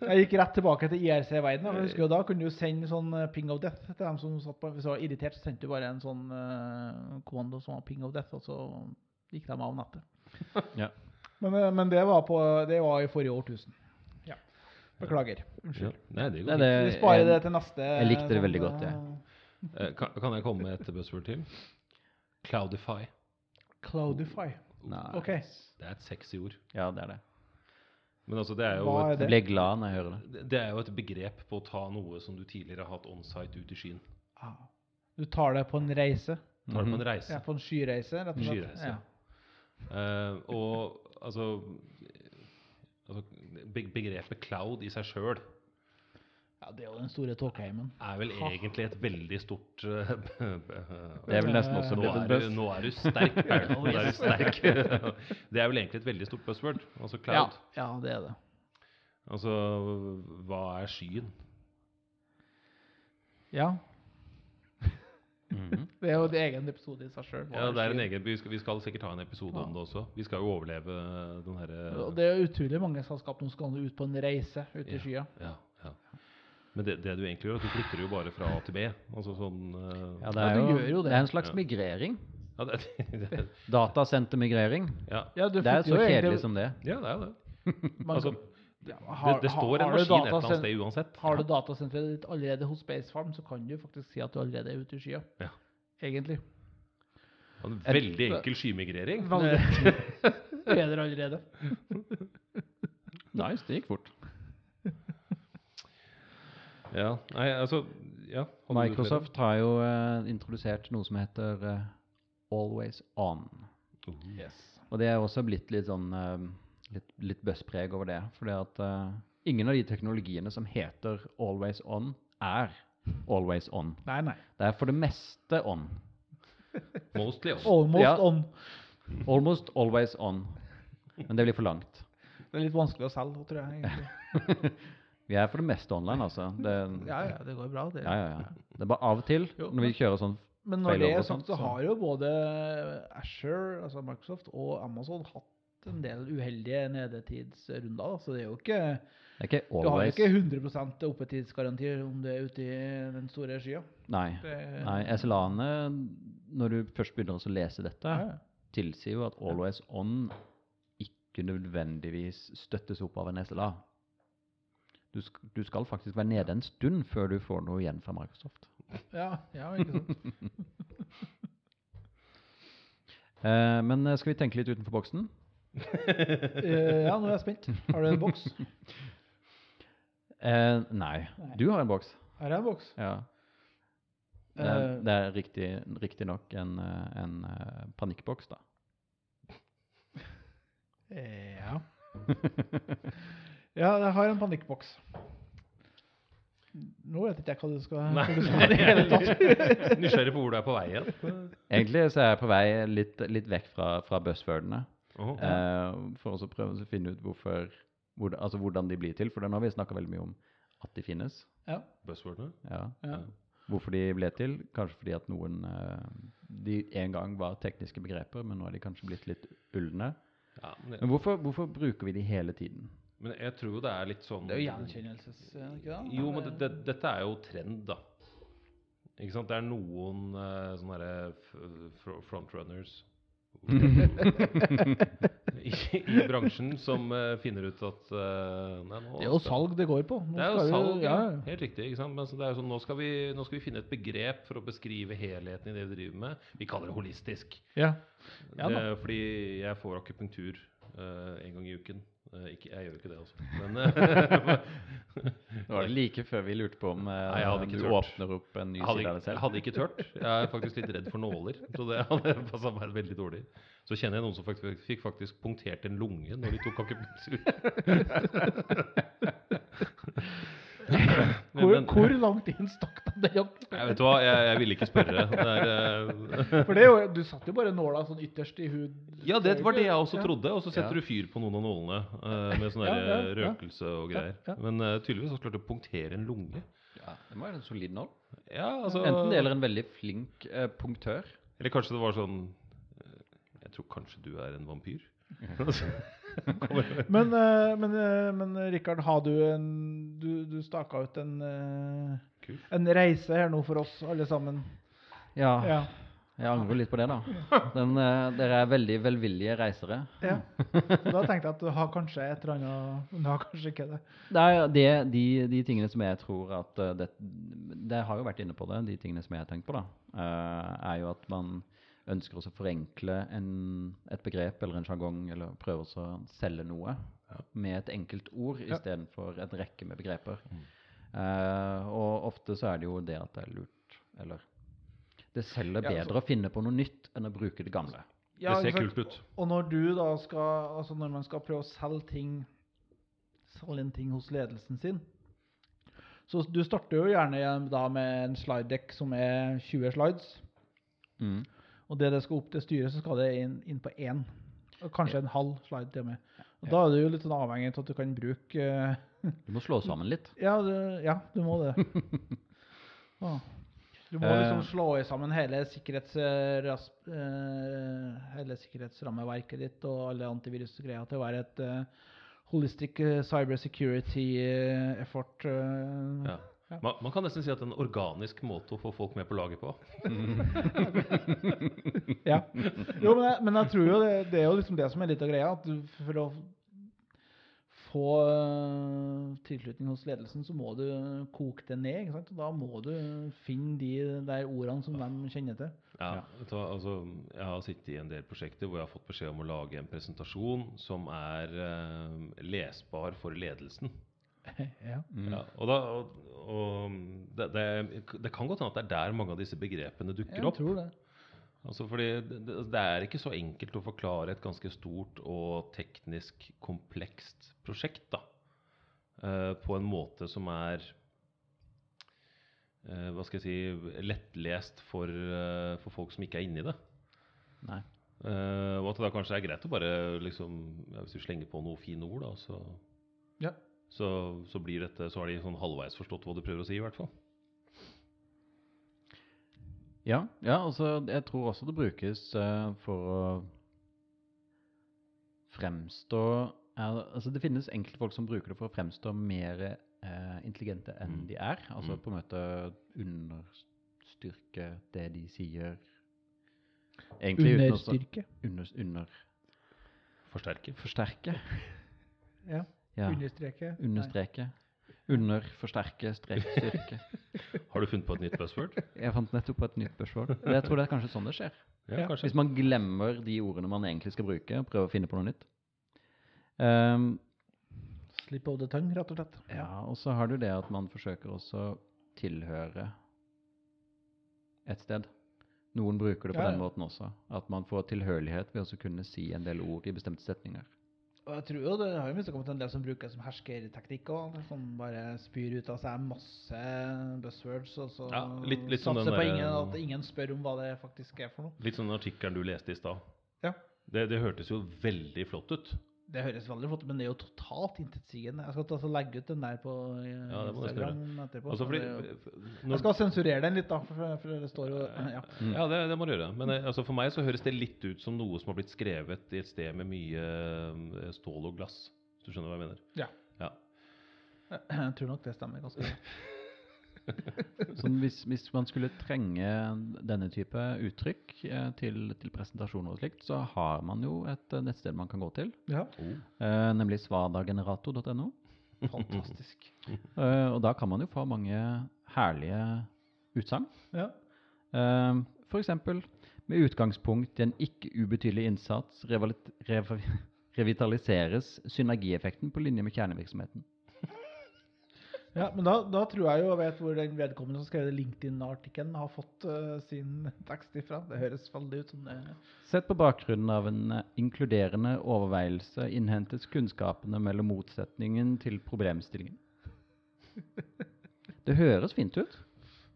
[SPEAKER 2] jeg gikk rett tilbake til IRC-verdenen. Jeg husker jo Da kunne du sende sånn eh, ping of death til dem som satt på Hvis du var irritert, så sendte du bare en sånn uh, kommando som var ping of death, og så gikk de av nettet.
[SPEAKER 3] Ja.
[SPEAKER 2] Men, eh, men det, var på, det var i forrige årtusen. Ja. Beklager.
[SPEAKER 4] Ja. Nei, det går fint.
[SPEAKER 2] Vi sparer
[SPEAKER 3] jeg-
[SPEAKER 2] det til neste.
[SPEAKER 3] jeg likte det veldig godt, jeg.
[SPEAKER 2] Eh,
[SPEAKER 4] Kan, kan jeg komme med et buzzword til? Cloudify.
[SPEAKER 2] Cloudify.
[SPEAKER 3] Nei.
[SPEAKER 2] Ok.
[SPEAKER 4] Det er et sexy ord.
[SPEAKER 3] Ja, det er det.
[SPEAKER 4] Men altså, det er jo
[SPEAKER 2] Hva er
[SPEAKER 4] et,
[SPEAKER 3] Jeg blir glad når jeg hører det.
[SPEAKER 4] det- det er jo et begrep på å ta noe som du tidligere har hatt onsite ut i skyen.
[SPEAKER 2] Ah. Du tar det på en reise.
[SPEAKER 4] Tar det på
[SPEAKER 3] Mhm.
[SPEAKER 4] en reise.
[SPEAKER 2] Ja, på en skyreise, rett og slett.
[SPEAKER 4] Skyreise.
[SPEAKER 2] Ja.
[SPEAKER 4] Uh, og altså, altså Begrepet cloud i seg sjøl
[SPEAKER 2] ja, det er jo den store tåkeheimen.
[SPEAKER 4] er vel egentlig et veldig stort eh,
[SPEAKER 3] Det er vel nesten også
[SPEAKER 4] nå,
[SPEAKER 3] blitt
[SPEAKER 4] er
[SPEAKER 3] et
[SPEAKER 4] du, nå er du sterk, Paul. Nå er du sterk. Det er vel egentlig et veldig stort buzzword. Altså cloud.
[SPEAKER 2] ja, det er det.
[SPEAKER 4] Altså, hva er skyen?
[SPEAKER 2] Ja,
[SPEAKER 3] Mhm.
[SPEAKER 2] det er jo en egen episode i seg sjøl.
[SPEAKER 4] Ja, det er en egen, vi, skal, vi skal sikkert ha en episode om det også. Vi skal jo overleve den herre
[SPEAKER 2] det er utrolig mange selskap som skal ut på en reise ut i
[SPEAKER 4] Ja.
[SPEAKER 2] skya.
[SPEAKER 4] Ja, ja. Men det, det du egentlig gjør, er at du flytter jo bare fra A til B. Altså sånn uh,
[SPEAKER 3] Ja, det
[SPEAKER 2] Ja,
[SPEAKER 3] er
[SPEAKER 2] du
[SPEAKER 3] jo,
[SPEAKER 2] gjør jo det.
[SPEAKER 3] det er en slags
[SPEAKER 4] Ja.
[SPEAKER 3] migrering.
[SPEAKER 4] ja, det, det,
[SPEAKER 3] Datasentermigrering.
[SPEAKER 4] ja.
[SPEAKER 2] Ja,
[SPEAKER 3] Det er så
[SPEAKER 2] jo egentlig-
[SPEAKER 3] kjedelig som det.
[SPEAKER 4] ja, det er det.
[SPEAKER 2] man
[SPEAKER 4] Altså, Det, det står en maskin et eller annet sted uansett.
[SPEAKER 2] Har du datasenteret ditt allerede hos Spacefarm, så kan du faktisk si at du allerede er ute i skya.
[SPEAKER 4] Ja.
[SPEAKER 2] Egentlig.
[SPEAKER 4] En veldig enkel skymigrering.
[SPEAKER 2] Veldig. Er allerede.
[SPEAKER 3] Nice, det gikk fort.
[SPEAKER 4] Ja, nei, altså ja?
[SPEAKER 3] Microsoft har jo uh, introdusert noe som heter uh, Always On.
[SPEAKER 4] Oh.
[SPEAKER 3] Og det er også blitt litt sånn eh, litt, litt buzzpreg over det. Fordi at ingen av de teknologiene som heter Always On, er Always On.
[SPEAKER 2] Nei, nei.
[SPEAKER 3] Det er for det meste on.
[SPEAKER 4] Mostly on.
[SPEAKER 2] Almost
[SPEAKER 3] Ja.
[SPEAKER 2] on.
[SPEAKER 3] Almost always on. Men det blir for langt.
[SPEAKER 2] Det er litt vanskelig å selge, tror jeg. egentlig.
[SPEAKER 3] Vi er for det meste online, altså. Det,
[SPEAKER 2] Ja, ja, det går bra. Det.
[SPEAKER 3] ja, ja, ja. det er bare av og til,
[SPEAKER 2] Jo,
[SPEAKER 3] når vi kjører sånn
[SPEAKER 2] Men når det er
[SPEAKER 3] sånn,
[SPEAKER 2] sagt, så har jo både Azure, altså Microsoft, og Amazon hatt en del uheldige nedetidsrunder. Så det er jo ikke
[SPEAKER 3] Det er ikke
[SPEAKER 2] Du har jo ikke 100% oppetidsgaranti om du er ute i den store skya.
[SPEAKER 3] Nei.
[SPEAKER 2] Det,
[SPEAKER 3] Nei, SLA-ene, når du først begynner å lese dette,
[SPEAKER 2] ja.
[SPEAKER 3] tilsier jo at always on ikke nødvendigvis støttes opp av en SLA. Du, sk du skal faktisk være nede en stund før du får noe igjen fra Microsoft.
[SPEAKER 2] Ja, ja, ikke sant.
[SPEAKER 3] Eh, men eh, skal vi tenke litt utenfor boksen?
[SPEAKER 2] Eh, ja, nå er jeg spent. Har du en boks?
[SPEAKER 3] Eh, nei. Du har en boks.
[SPEAKER 2] Her er en boks.
[SPEAKER 3] Ja. Det det er riktig, riktig nok en, en panikkboks, da.
[SPEAKER 2] ja. Ja, jeg har en panikkboks. Nå vet ikke jeg hva du skal,
[SPEAKER 4] Nei.
[SPEAKER 2] du skal det hele tatt.
[SPEAKER 4] Nysgjerrig på hvor du er på vei igjen.
[SPEAKER 3] Egentlig så er jeg på vei litt, litt vekk fra, fra buzzwordene. Eh, for å prøve å finne ut hvorfor, hvor, altså hvordan de blir til. For nå har vi snakka veldig mye om at de finnes.
[SPEAKER 2] Ja,
[SPEAKER 4] Buzzwordene.
[SPEAKER 3] Ja.
[SPEAKER 2] ja.
[SPEAKER 3] Hvorfor de ble til. Kanskje fordi at noen eh, De en gang var tekniske begreper, men nå er de kanskje blitt litt ulne.
[SPEAKER 4] Ja, men,
[SPEAKER 3] Men hvorfor, hvorfor bruker vi de hele tiden?
[SPEAKER 4] Men jeg tror jo det er litt sånn
[SPEAKER 2] Det er jo gjenkjennelses... Ikke det?
[SPEAKER 4] Jo, men det, det, dette er jo trend, da. Ikke sant? Det er noen uh, sånne herre frontrunners i, i bransjen som uh, finner ut at uh, nei, nå
[SPEAKER 2] Det er jo salg det går på. Nå
[SPEAKER 4] Det er jo
[SPEAKER 2] skal vi-
[SPEAKER 4] salg, ja.
[SPEAKER 2] ja.
[SPEAKER 4] Helt riktig. ikke sant? Men så det er jo sånn, nå, skal vi, nå skal vi finne et begrep for å beskrive helheten i det vi driver med. Vi kaller det holistisk.
[SPEAKER 2] Ja. Ja
[SPEAKER 4] det, fordi jeg får akupunktur en gang i uken. Eh, ikke, jeg gjør ikke det, altså. Men var
[SPEAKER 3] Det var like før vi lurte på om eh,
[SPEAKER 4] Nei, jeg hadde ikke
[SPEAKER 3] du
[SPEAKER 4] tørt.
[SPEAKER 3] åpner opp en ny
[SPEAKER 4] jeg hadde,
[SPEAKER 3] side av deg selv.
[SPEAKER 4] jeg hadde ikke tørt. Jeg er faktisk litt redd for nåler. Så det hadde passa meg veldig dårlig. Så kjenner jeg noen som faktisk, fikk faktisk punktert en lunge når de tok akupunktur.
[SPEAKER 2] Hvor,
[SPEAKER 4] Men-
[SPEAKER 2] hvor langt inn stakk de den jakken?
[SPEAKER 4] Jeg vet du hva, jeg, jeg ville ikke spørre. Det er, eh,
[SPEAKER 2] For det er jo, du satte jo bare nåla sånn ytterst i hud.
[SPEAKER 4] Ja, det var det jeg også
[SPEAKER 2] Ja.
[SPEAKER 4] trodde. Og så setter
[SPEAKER 3] Ja.
[SPEAKER 4] du fyr på noen av nålene uh, med sånn
[SPEAKER 2] Ja, ja,
[SPEAKER 4] eh,
[SPEAKER 2] ja.
[SPEAKER 4] røkelse og greier.
[SPEAKER 2] ja.
[SPEAKER 4] Men uh, tydeligvis har du klart å punktere en lunge.
[SPEAKER 3] Ja, det må være en solid nål.
[SPEAKER 4] Ja, altså
[SPEAKER 3] Enten det eller en veldig flink punktør.
[SPEAKER 4] Eller kanskje det var sånn Jeg tror kanskje du er en vampyr.
[SPEAKER 2] Men, eh, men, eh, men Rikard, har du en Du, du staka ut en eh, En reise her nå for oss alle sammen.
[SPEAKER 3] Ja,
[SPEAKER 2] Ja.
[SPEAKER 3] jeg angrer litt på det, da. Den, eh, dere er veldig velvillige reisere.
[SPEAKER 2] ja. Da tenkte jeg at du har kanskje et eller annet Men du har kanskje ikke det.
[SPEAKER 3] Det er det, de, de tingene som jeg tror at eh, det, det har jo vært inne på det, de tingene som jeg har tenkt på, da, eh, er jo at man ønsker også å forenkle en, et begrep eller en sjargong, eller prøve også å selge noe med et enkelt ord
[SPEAKER 2] Ja.
[SPEAKER 3] istedenfor en rekke med begreper. Eh, og ofte så er det jo det at det er lurt, eller det selger
[SPEAKER 2] Ja, altså-
[SPEAKER 3] bedre å finne på noe nytt enn å bruke det gamle.
[SPEAKER 2] Ja,
[SPEAKER 4] det ser kult ut.
[SPEAKER 2] Og når du da skal Altså når man skal prøve å selge ting Selge en ting hos ledelsen sin Så du starter jo gjerne da med en slide deck som er 20 slides.
[SPEAKER 3] Mm.
[SPEAKER 2] Og det det skal opp til styret, så skal det inn, inn på én. Og kanskje en halv slide til og med. Og Da er du jo litt sånn avhengig av at du kan bruke uh,
[SPEAKER 3] Du må slå sammen litt.
[SPEAKER 2] Ja, du, ja, du må det. Du må liksom
[SPEAKER 3] Eh.
[SPEAKER 2] slå i sammen hele, sikkerhets, eh, hele sikkerhetsrammeverket ditt og alle antivirusgreier til å være et uh, holistic cyber security effort. eh.
[SPEAKER 4] Ja. Man, man kan nesten si at det er en organisk måte å få folk med på laget på.
[SPEAKER 2] Ja. Jo, men jeg, men jeg tror jo det, det er jo liksom det som er litt av greia. At du, for å få uh, tilslutning hos ledelsen, så må du koke det ned. ikke sant? Og Da må du finne de der ordene som de kjenner til.
[SPEAKER 4] Ja, vet altså, jeg har sittet i en del prosjekter hvor jeg har fått beskjed om å lage en presentasjon som er uh, lesbar for ledelsen.
[SPEAKER 2] ja.
[SPEAKER 3] Mm.
[SPEAKER 4] Ja, og da, og, og det, det, det kan godt hende at det er der mange av disse begrepene dukker
[SPEAKER 2] Jeg
[SPEAKER 4] opp.
[SPEAKER 2] tror det.
[SPEAKER 4] Altså fordi det, det det er ikke så enkelt å forklare et ganske stort og teknisk komplekst prosjekt da, uh, på en måte som er uh, hva skal jeg si, lettlest for, uh, for folk som ikke er inni det.
[SPEAKER 3] Nei.
[SPEAKER 4] Eh, og at det da kanskje er greit å bare liksom, ja, hvis du slenger på noen fine ord, da, så,
[SPEAKER 2] Ja.
[SPEAKER 4] Så, så blir dette, så har de sånn halvveis forstått hva du prøver å si, i hvert fall.
[SPEAKER 3] Ja, ja altså, jeg tror også det brukes uh, for å fremstå er, altså Det finnes enkelte folk som bruker det for å fremstå mer eh, intelligente enn
[SPEAKER 4] Mm.
[SPEAKER 3] de er. Altså
[SPEAKER 4] Mm.
[SPEAKER 3] på en måte understyrke det de sier. Egentlig understyrke? å
[SPEAKER 2] Understyrke.
[SPEAKER 3] under, under,
[SPEAKER 4] Forsterke.
[SPEAKER 3] forsterke.
[SPEAKER 2] Ja.
[SPEAKER 3] Ja.
[SPEAKER 2] Understreke.
[SPEAKER 3] Understreke. Under, forsterke, strek.
[SPEAKER 4] Har du funnet på et nytt buzzword?
[SPEAKER 3] Jeg fant nettopp på et nytt buzzword. Jeg tror det er kanskje sånn det skjer.
[SPEAKER 4] Ja,
[SPEAKER 2] Ja.
[SPEAKER 3] Hvis man glemmer de ordene man egentlig skal bruke, og prøver å finne på noe nytt. Um,
[SPEAKER 2] Slip of the tongue, rett og slett.
[SPEAKER 3] ja, og så har du det at man forsøker også tilhøre et sted. Noen bruker det på
[SPEAKER 2] Ja,
[SPEAKER 3] den måten også. At man får tilhørighet ved å kunne si en del ord i bestemte setninger.
[SPEAKER 2] Og jeg tror jo det har jo minst kommet en del som bruker som herskerteknikk òg. Som bare spyr ut av seg masse buzzwords, og så
[SPEAKER 4] Ja, litt- litt som
[SPEAKER 2] satser på
[SPEAKER 4] der,
[SPEAKER 2] ingen,
[SPEAKER 4] um,
[SPEAKER 2] at ingen spør om hva det faktisk er for noe.
[SPEAKER 4] Litt sånn den artikkelen du leste i stad.
[SPEAKER 2] Ja.
[SPEAKER 4] Det, det hørtes jo veldig flott ut.
[SPEAKER 2] Det høres veldig flott ut, men det er jo totalt intetsigende. Jeg skal altså legge ut den der på eh,
[SPEAKER 4] Ja,
[SPEAKER 2] Instagram etterpå.
[SPEAKER 4] Altså fordi,
[SPEAKER 2] jeg skal sensurere den litt, da, for, for det står jo ja.
[SPEAKER 4] Ja, det, det må du gjøre. Men eh, altså, for meg så høres det litt ut som noe som har blitt skrevet i et sted med mye eh, stål og glass. Hvis du skjønner hva jeg mener?
[SPEAKER 2] Ja.
[SPEAKER 4] Ja.
[SPEAKER 2] Jeg tror nok det stemmer ganske bra.
[SPEAKER 3] Sånn hvis, hvis man skulle trenge denne type uttrykk eh, til, til presentasjoner og slikt, så har man jo et eh, nettsted man kan gå til,
[SPEAKER 2] Ja,
[SPEAKER 3] eh, nemlig svadagenerator.no.
[SPEAKER 2] fantastisk.
[SPEAKER 3] Eh, og da kan man jo få mange herlige utsagn.
[SPEAKER 2] Ja.
[SPEAKER 3] Eh, for eksempel med utgangspunkt i en ikke ubetydelig innsats rev revitaliseres synergieffekten på linje med kjernevirksomheten.
[SPEAKER 2] Ja, men da, da tror jeg jo jeg vet hvor den vedkommende som skrev LinkedIn-artikkelen, har fått uh, sin tekst ifra. Det høres veldig ut som det.
[SPEAKER 3] Sett på bakgrunnen av en eh, inkluderende overveielse innhentes kunnskapene mellom motsetningen til problemstillingen. Det høres fint ut.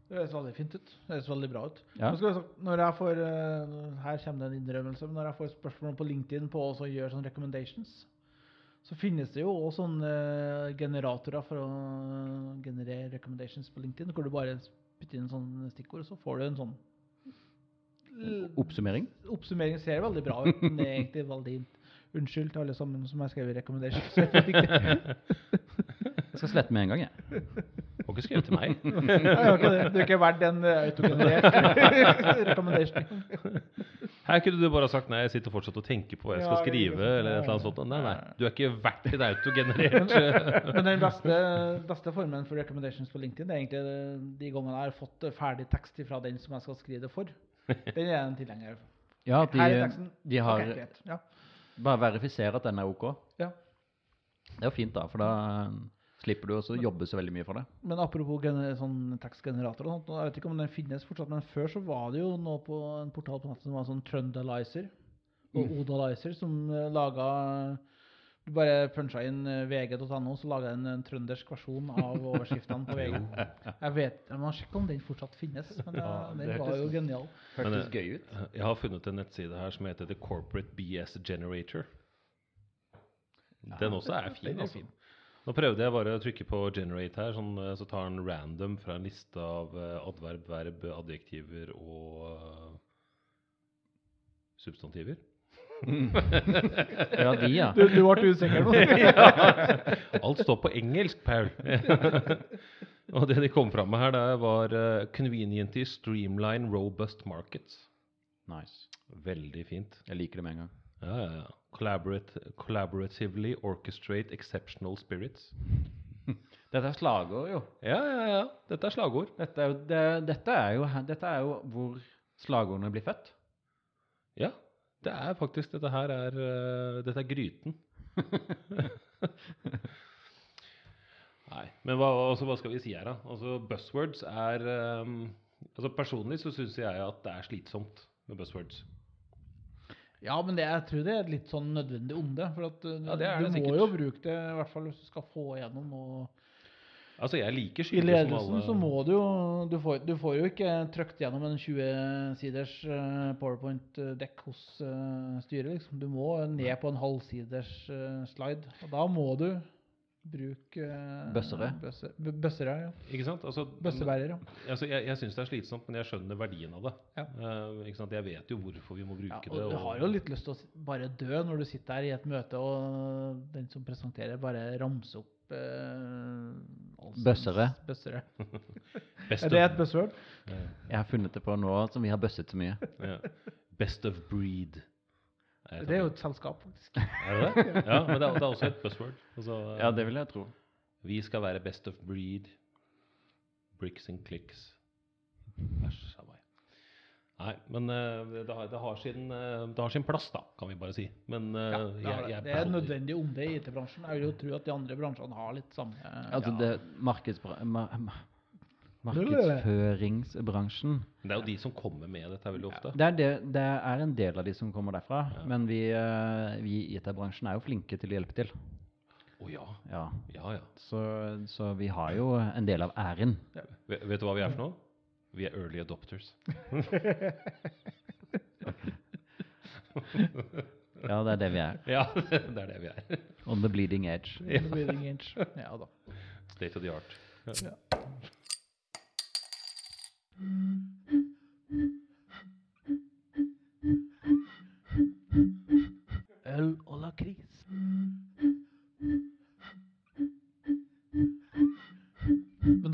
[SPEAKER 2] Det høres veldig fint ut. Det høres veldig bra ut.
[SPEAKER 3] Ja.
[SPEAKER 2] Jeg når jeg får, eh, her kommer det en innrømmelse, men når jeg får spørsmål på LinkedIn på å gjøre sånne recommendations, så finnes det jo også sånne eh, generatorer for å generere recommendations på LinkedIn, hvor du bare putter inn sånne stikkord, så får du en sånn
[SPEAKER 3] Oppsummering.
[SPEAKER 2] Oppsummering ser veldig bra ut, men det er egentlig veldig Unnskyld til alle sammen som har skrevet recommendations. jeg
[SPEAKER 3] skal slette med en gang, jeg.
[SPEAKER 4] Har ikke skrevet til meg.
[SPEAKER 2] Nei, det. Du er ikke verdt en autogenerert recommendation.
[SPEAKER 4] Her kunne du bare sagt nei, jeg sitter fortsatt og tenker på hva jeg skal
[SPEAKER 2] Ja,
[SPEAKER 4] skrive.
[SPEAKER 2] liksom.
[SPEAKER 4] eller et eller annet sånt. Nei, nei, du er ikke verdt ditt autogenerert.
[SPEAKER 2] Men den beste, beste formen for recommendations på LinkedIn det er egentlig de gangene jeg har fått ferdig tekst fra den som jeg skal skrive det for. Den er en tilhenger av.
[SPEAKER 3] Ja,
[SPEAKER 2] Her er
[SPEAKER 3] de,
[SPEAKER 2] teksten.
[SPEAKER 3] de har
[SPEAKER 2] okay. Ja.
[SPEAKER 3] Bare verifisere at den er ok.
[SPEAKER 2] Ja.
[SPEAKER 3] Det er jo fint, da, for da eh, slipper du å jobbe så veldig mye for det.
[SPEAKER 2] Men apropos gener sånn tekstgenerator og sånt, jeg vet ikke om den finnes fortsatt, men før så var det jo nå på en portal på nettet som var sånn Trøndalizer og Odalizer som uh, laga Du bare puncha inn eh, vg.no, så laga den en trøndersk versjon av overskriftene på VG. Jeg vet, jeg må sjekke om den fortsatt finnes, men eh,
[SPEAKER 3] Ja,
[SPEAKER 2] den var jo genial.
[SPEAKER 3] Hørtes
[SPEAKER 4] eh,
[SPEAKER 3] gøy ut.
[SPEAKER 4] Jeg har funnet en nettside her som heter The Corporate BS Generator. Den også er fin.
[SPEAKER 2] den er
[SPEAKER 4] altså.
[SPEAKER 2] fin.
[SPEAKER 4] Nå prøvde jeg bare å trykke på 'generate' her, sånn, eh, så tar den random fra en liste av eh, adverb, verb, adjektiver og eh, substantiver.
[SPEAKER 3] Ja, de, ja.
[SPEAKER 2] Du, du ble usikker nå?
[SPEAKER 4] Alt står på engelsk, Paul. og det de kom fram med her, det var uh, 'conveniently streamline robust markets'.
[SPEAKER 3] Nice.
[SPEAKER 4] Veldig fint.
[SPEAKER 3] Jeg liker det med en gang.
[SPEAKER 4] Ja, ja, ja. Collaborate, collaboratively orchestrate exceptional spirits.
[SPEAKER 3] Dette er slagord, jo.
[SPEAKER 4] Ja, ja, ja. Dette er slagord.
[SPEAKER 3] Dette er jo, det, dette er jo, dette er jo hvor slagordene blir født.
[SPEAKER 4] Ja, det er faktisk Dette her er uh, Dette er gryten. Nei, men hva, altså, hva skal vi si her, da? Altså, buzzwords er um, Altså Personlig så syns jeg at det er slitsomt med buzzwords.
[SPEAKER 2] Ja, men det, jeg tror det er et litt sånn nødvendig onde. For at uh,
[SPEAKER 4] Ja, det er
[SPEAKER 2] du
[SPEAKER 4] det
[SPEAKER 2] må
[SPEAKER 4] sikkert.
[SPEAKER 2] jo bruke det, i hvert fall hvis du skal få igjennom noe.
[SPEAKER 4] Altså, jeg liker
[SPEAKER 2] I
[SPEAKER 4] skyldig som
[SPEAKER 2] ledelsen så må du jo du får, du får jo ikke trykt gjennom en 20-siders uh, powerpoint-dekk hos uh, styret. liksom. Du må ned på en halvsiders uh, slide. Og da må du bruke uh,
[SPEAKER 3] Bøssere.
[SPEAKER 2] Bøsse, bøssere, ja.
[SPEAKER 4] Ikke sant? Altså,
[SPEAKER 2] Bøssebærer, ja.
[SPEAKER 4] altså, jeg jeg syns det er slitsomt, men jeg skjønner verdien av det.
[SPEAKER 2] Ja.
[SPEAKER 4] Uh, ikke sant? Jeg vet jo hvorfor vi må bruke
[SPEAKER 2] ja.
[SPEAKER 4] det.
[SPEAKER 2] Og du har jo litt lyst til å bare dø når du sitter her i et møte, og den som presenterer, bare ramser opp uh,
[SPEAKER 3] Bøssere.
[SPEAKER 2] Bøssere.
[SPEAKER 4] Best
[SPEAKER 2] Er det et buzzword?
[SPEAKER 3] Jeg har funnet det på nå som vi har bøsset så mye.
[SPEAKER 4] ja. Best of breed.
[SPEAKER 2] Det er jo et selskap, faktisk.
[SPEAKER 4] Er det det? Ja, men det er, det er også et buzzword. Altså,
[SPEAKER 3] Ja, det vil jeg tro.
[SPEAKER 4] Vi skal være best of breed. Bricks and clicks. Æsj a meg. Nei, men eh, det, har, det, har sin, eh, det har sin plass, da, kan vi bare si. Men eh,
[SPEAKER 2] Ja, det, er,
[SPEAKER 4] jeg, jeg
[SPEAKER 2] det er nødvendig om det i IT-bransjen. Jeg vil jo tro at de andre bransjene har litt samme
[SPEAKER 3] Altså,
[SPEAKER 2] ja.
[SPEAKER 3] det markedsbra... Ma, ma, markedsføringsbransjen
[SPEAKER 4] Det er jo de som kommer med dette veldig ofte.
[SPEAKER 3] det er, det, det er en del av de som kommer derfra,
[SPEAKER 4] Ja.
[SPEAKER 3] men vi, eh, vi i IT-bransjen er jo flinke til å hjelpe til.
[SPEAKER 4] Å ja.
[SPEAKER 3] Ja.
[SPEAKER 4] Ja, ja.
[SPEAKER 3] Så, så vi har jo en del av æren.
[SPEAKER 4] Vet, vet du hva vi er for noe? Vi er early adopters.
[SPEAKER 3] Ja, det er det vi er.
[SPEAKER 4] Ja, det er det vi er.
[SPEAKER 3] On the bleeding edge.
[SPEAKER 2] Ja, the bleeding edge. Ja da.
[SPEAKER 4] State of the art.
[SPEAKER 2] Ja.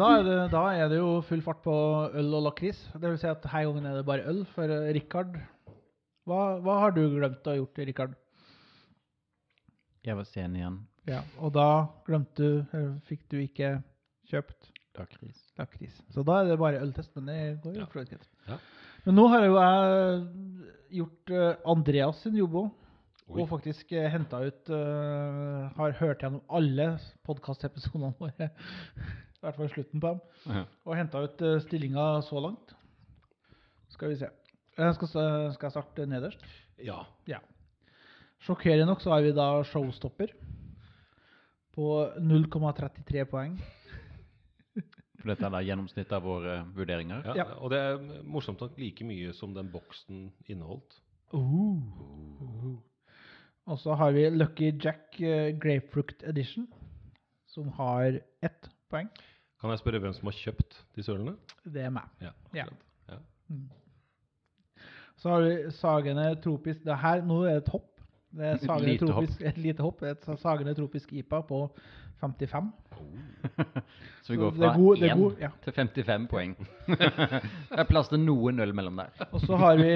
[SPEAKER 2] Da er, det, da er det jo full fart på øl og lakris. Det vil si at denne gangen er det bare øl. For eh, Rikard, hva, hva har du glemt å ha gjort, Rikard?
[SPEAKER 3] Jeg var sen igjen.
[SPEAKER 2] Ja, og da glemte du, eller fikk du ikke kjøpt
[SPEAKER 3] Lakris.
[SPEAKER 2] lakris. Så da er det bare øltest, men det går jo
[SPEAKER 4] Ja. Ja.
[SPEAKER 2] Men nå har jo jeg gjort eh, Andreas sin jobb òg. Og faktisk uh, henta ut uh, Har hørt gjennom alle podkastepisodene våre. I hvert fall slutten på dem.
[SPEAKER 3] Ja.
[SPEAKER 2] Og henta ut uh, stillinga så langt. Skal vi se. Jeg skal, skal jeg starte nederst?
[SPEAKER 4] Ja.
[SPEAKER 2] Ja. Sjokkerende nok så er vi da showstopper på 0,33 poeng.
[SPEAKER 3] For dette er da gjennomsnittet av våre vurderinger.
[SPEAKER 4] ja.
[SPEAKER 2] Ja.
[SPEAKER 4] Og det er morsomt nok like mye som den boksen inneholdt.
[SPEAKER 2] Uh. Og så har vi Lucky Jack eh, Grapefruit Edition, som har ett poeng.
[SPEAKER 4] Kan jeg spørre hvem som har kjøpt disse ølene?
[SPEAKER 2] Det er meg.
[SPEAKER 4] Ja.
[SPEAKER 2] Ja.
[SPEAKER 4] ja.
[SPEAKER 2] Så har vi Sagene Tropisk det her, Nå er det et hopp. Det er Sagene
[SPEAKER 3] Lite hopp.
[SPEAKER 2] Et lite hopp. Et Sagene Tropisk IPA på 55.
[SPEAKER 3] Så vi går fra
[SPEAKER 2] god- er
[SPEAKER 3] 1
[SPEAKER 2] god, ja.
[SPEAKER 3] til 55 poeng. det er plass til noen øl mellom der.
[SPEAKER 2] Og så har vi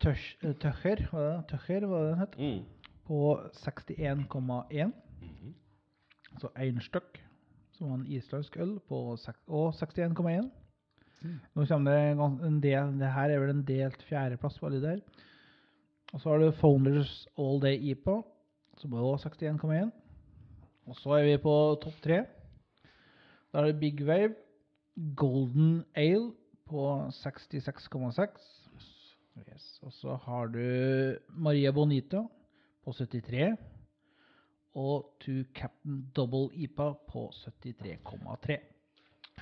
[SPEAKER 2] Tøcher, hva er det? Tøcher, hva er det den het?
[SPEAKER 4] Mm.
[SPEAKER 2] På 61,1.
[SPEAKER 4] Mhm.
[SPEAKER 2] Så Einstøk, som var en islandsk øl, på og 61,1. Nå kommer det en, en del, det her er vel en delt fjerdeplass på alle der. Og så har du Founders All Day IPA, som er også 61,1. Og så er vi på topp tre. Da er det Big Wave Golden Ale på 66,6. Yes. Og så har du Maria Bonita på 73. Og To Captain Double IPA på 73,3.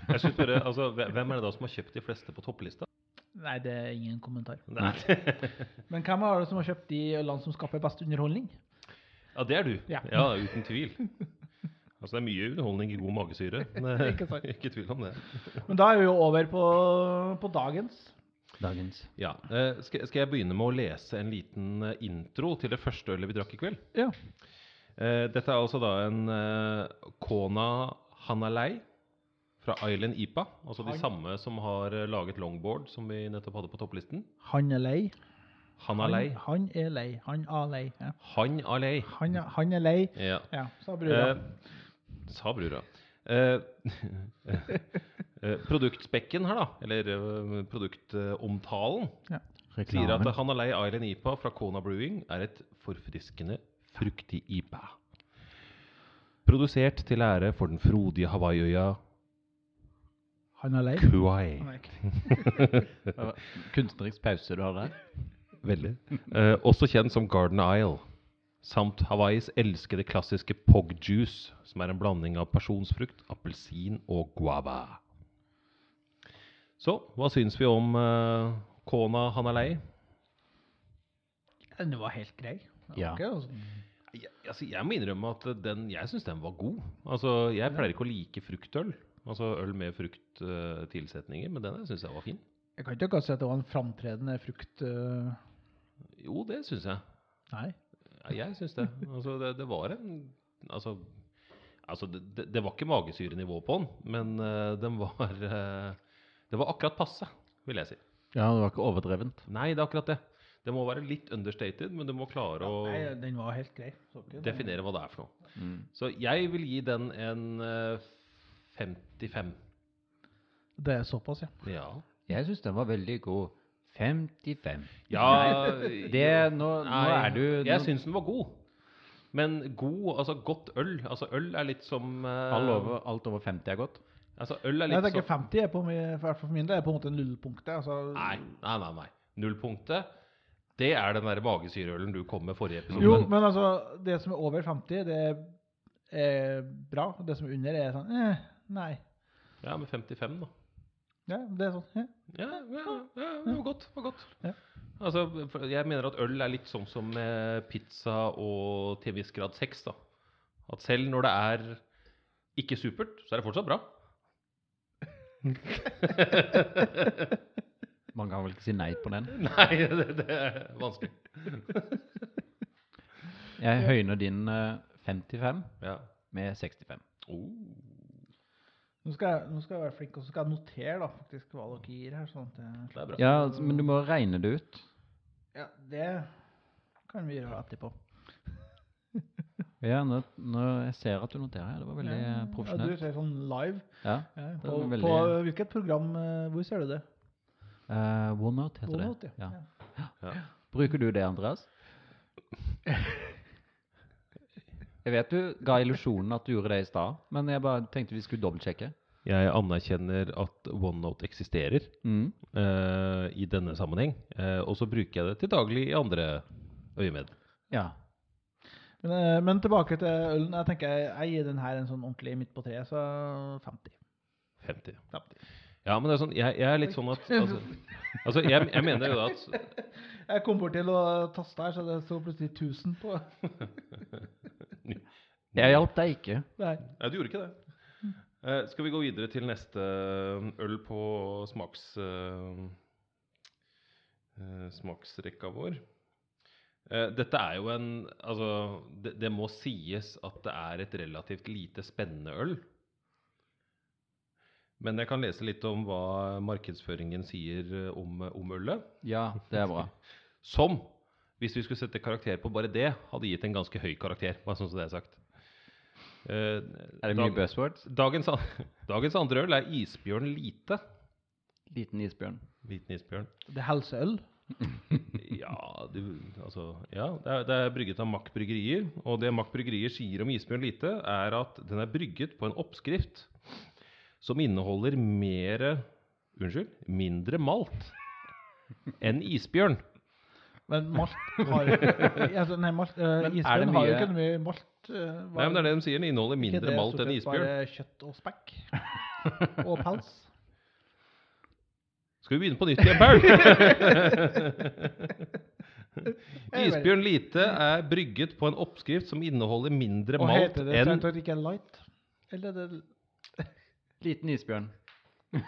[SPEAKER 4] Jeg synes bare, altså, Hvem er det da som har kjøpt de fleste på topplista?
[SPEAKER 2] Nei, det er ingen kommentar.
[SPEAKER 4] Nei.
[SPEAKER 2] Men hvem er det som har kjøpt de land som skaper best underholdning?
[SPEAKER 4] Ja, det er du.
[SPEAKER 2] Ja.
[SPEAKER 4] Ja, uten tvil. Altså, Det er mye underholdning i god magesyre. Det-
[SPEAKER 2] Ikke sant.
[SPEAKER 4] Ikke tvil om det.
[SPEAKER 2] Men da er vi jo over på, på dagens.
[SPEAKER 3] Dagens.
[SPEAKER 4] Ja, eh, skal, skal jeg begynne med å lese en liten eh, intro til det første ølet vi drakk i kveld?
[SPEAKER 2] Ja.
[SPEAKER 4] Eh, dette er altså da en eh, Kona Hanalei fra Island IPA. Altså de
[SPEAKER 2] Han-
[SPEAKER 4] samme som har eh, laget longboard, som vi nettopp hadde på topplisten.
[SPEAKER 2] Han er lei.
[SPEAKER 4] Hanalei.
[SPEAKER 2] Han, han er lei. Han er lei. Ja.
[SPEAKER 4] Han Alei.
[SPEAKER 2] Han, er- han er lei.
[SPEAKER 4] Ja.
[SPEAKER 2] Ja, sa brura.
[SPEAKER 4] Eh, sa brura. Eh, eh, produktspekken her, da, eller eh, produktomtalen, sier at Hanalei Island IPA fra Kona Brewing er et forfriskende, fruktig IPA. Produsert til ære for den frodige Hawaii-øya Hanalei
[SPEAKER 2] Kuai er
[SPEAKER 3] Kunstnerisk pause du har der.
[SPEAKER 4] Veldig. Eh, også kjent som Garden Isle. Samt Hawaiis elskede klassiske pog juice, som er en blanding av pasjonsfrukt, appelsin og guava. Så hva syns vi om eh, Kona Hanalei?
[SPEAKER 2] Den var helt grei.
[SPEAKER 3] Ja.
[SPEAKER 2] Okay, sånn-
[SPEAKER 4] Jeg, altså, jeg må innrømme at den, jeg syns den var god. Altså, Jeg pleier ikke å like fruktøl. Altså øl med frukttilsetninger, men den syns jeg var fin.
[SPEAKER 2] Jeg kan ikke akkurat si at det var en framtredende frukt... Uh...
[SPEAKER 4] Jo, det syns jeg.
[SPEAKER 2] Nei.
[SPEAKER 4] Ja, jeg syns det. Altså, det. Det var en Altså, altså det, det, det var ikke magesyrenivå på den, men uh, den var eh, Det var akkurat passe, vil jeg si.
[SPEAKER 3] Ja, det var ikke overdrevent.
[SPEAKER 4] Nei, det er akkurat det. Det må være litt understated, men du må klare å
[SPEAKER 2] Nei, den var helt grei. Så ikke den-
[SPEAKER 4] definere hva det er for noe.
[SPEAKER 3] Mm.
[SPEAKER 4] Så jeg vil gi den en eh, 55.
[SPEAKER 2] Det er såpass, ja.
[SPEAKER 4] Ja.
[SPEAKER 3] Jeg syns den var veldig god. 55.
[SPEAKER 4] ja
[SPEAKER 3] Det, nå, nå er du
[SPEAKER 4] Jeg
[SPEAKER 3] nå-
[SPEAKER 4] syns den var god. Men god, altså godt øl Altså øl er litt som uh...
[SPEAKER 3] alt, over, Alt over 50 er godt.
[SPEAKER 4] Altså øl er
[SPEAKER 2] Jeg
[SPEAKER 4] litt som
[SPEAKER 2] 50 er på, for min del er på en måte nullpunktet. Altså,
[SPEAKER 4] Nei, nei, nei. nei. Nullpunktet, det er den der magesyreølen du kom med forrige episode.
[SPEAKER 2] Jo, men altså, det som er over 50, det er bra. Det som er under, er sånn eh, Nei.
[SPEAKER 4] Ja, med 55, da.
[SPEAKER 2] Ja, det er sånn. Ja.
[SPEAKER 4] Ja, ja, ja det var godt. Det var godt.
[SPEAKER 2] Ja.
[SPEAKER 4] Altså, jeg mener at øl er litt sånn som pizza og til en viss grad sex. da. At selv når det er ikke supert, så er det fortsatt bra.
[SPEAKER 3] Man kan vel ikke si nei på den.
[SPEAKER 4] Nei, det, det er vanskelig.
[SPEAKER 3] Jeg høyner din eh, 55
[SPEAKER 4] Ja.
[SPEAKER 3] med 65.
[SPEAKER 4] Oh.
[SPEAKER 2] Nå skal, jeg, nå skal jeg være flink, og så skal jeg notere da, faktisk hva dere gir her. sånn at
[SPEAKER 4] er.
[SPEAKER 3] Ja, altså, men du må regne det ut.
[SPEAKER 2] Ja, det kan vi gjøre etterpå.
[SPEAKER 3] Ja, nå, nå jeg ser at du noterer. her. Det var veldig
[SPEAKER 2] Ja,
[SPEAKER 3] eh,
[SPEAKER 2] du ser sånn live.
[SPEAKER 3] Ja.
[SPEAKER 2] Ja, på,
[SPEAKER 3] veldig-
[SPEAKER 2] på hvilket program, eh, hvor ser du det?
[SPEAKER 3] Uh, OneNote heter
[SPEAKER 2] OneNote,
[SPEAKER 3] det.
[SPEAKER 2] ja.
[SPEAKER 3] Ja.
[SPEAKER 2] Ja.
[SPEAKER 3] Bruker du det, Andreas? Jeg vet du ga illusjonen at du gjorde det i stad, men jeg bare tenkte vi skulle dobbeltsjekke.
[SPEAKER 4] Jeg anerkjenner at OneNote eksisterer
[SPEAKER 3] Mm.
[SPEAKER 4] uh, i denne sammenheng. Uh, og så bruker jeg det til daglig i andre øyemed.
[SPEAKER 3] Ja.
[SPEAKER 2] Men, uh, men tilbake til ølen. Jeg tenker jeg, jeg gir den her en sånn ordentlig midt på treet, så 50.
[SPEAKER 4] 50.
[SPEAKER 2] 50.
[SPEAKER 4] Ja, men det er sånn, jeg, jeg er litt sånn at Altså, altså jeg, jeg mener jo at
[SPEAKER 2] Jeg kom bort til å taste her, så det sto plutselig 1000 på.
[SPEAKER 3] Jeg hjalp deg ikke.
[SPEAKER 2] Nei.
[SPEAKER 4] Nei, du gjorde ikke det. Eh, skal vi gå videre til neste øl på smaks... eh, eh, smaksrekka vår? Eh, dette er jo en Altså, det, det må sies at det er et relativt lite spennende øl. Men jeg kan lese litt om hva markedsføringen sier eh, om, om ølet.
[SPEAKER 3] Ja, det er bra.
[SPEAKER 4] Som, hvis vi skulle sette karakter på bare det, hadde gitt en ganske høy karakter. Bare sånn som det er sagt. Eh,
[SPEAKER 3] Er det
[SPEAKER 4] dag-
[SPEAKER 3] mye buzzwords?
[SPEAKER 4] Dagens, dagens andre øl er Isbjørn Lite.
[SPEAKER 3] Liten isbjørn.
[SPEAKER 4] Liten isbjørn.
[SPEAKER 2] Det er helseøl.
[SPEAKER 4] Ja, du, altså, ja det, er, det er brygget av Mack Bryggerier. Og det Mack Bryggerier sier om Isbjørn Lite, er at den er brygget på en oppskrift som inneholder mer Unnskyld, mindre malt enn isbjørn.
[SPEAKER 2] Men malt har altså, Nei, malt, uh, isbjørn har jo ikke noe mye malt. eh,
[SPEAKER 4] Nei, men det er det de sier. Den inneholder mindre
[SPEAKER 2] det
[SPEAKER 4] malt enn
[SPEAKER 2] enn
[SPEAKER 4] isbjørn.
[SPEAKER 2] Bare kjøtt og spekk. og pels.
[SPEAKER 4] Skal vi begynne på nytt igjen, Paul? Isbjørn Lite er brygget på en oppskrift som inneholder mindre
[SPEAKER 2] Og
[SPEAKER 4] malt
[SPEAKER 2] heter det det ikke light? Eller er det
[SPEAKER 3] Liten isbjørn.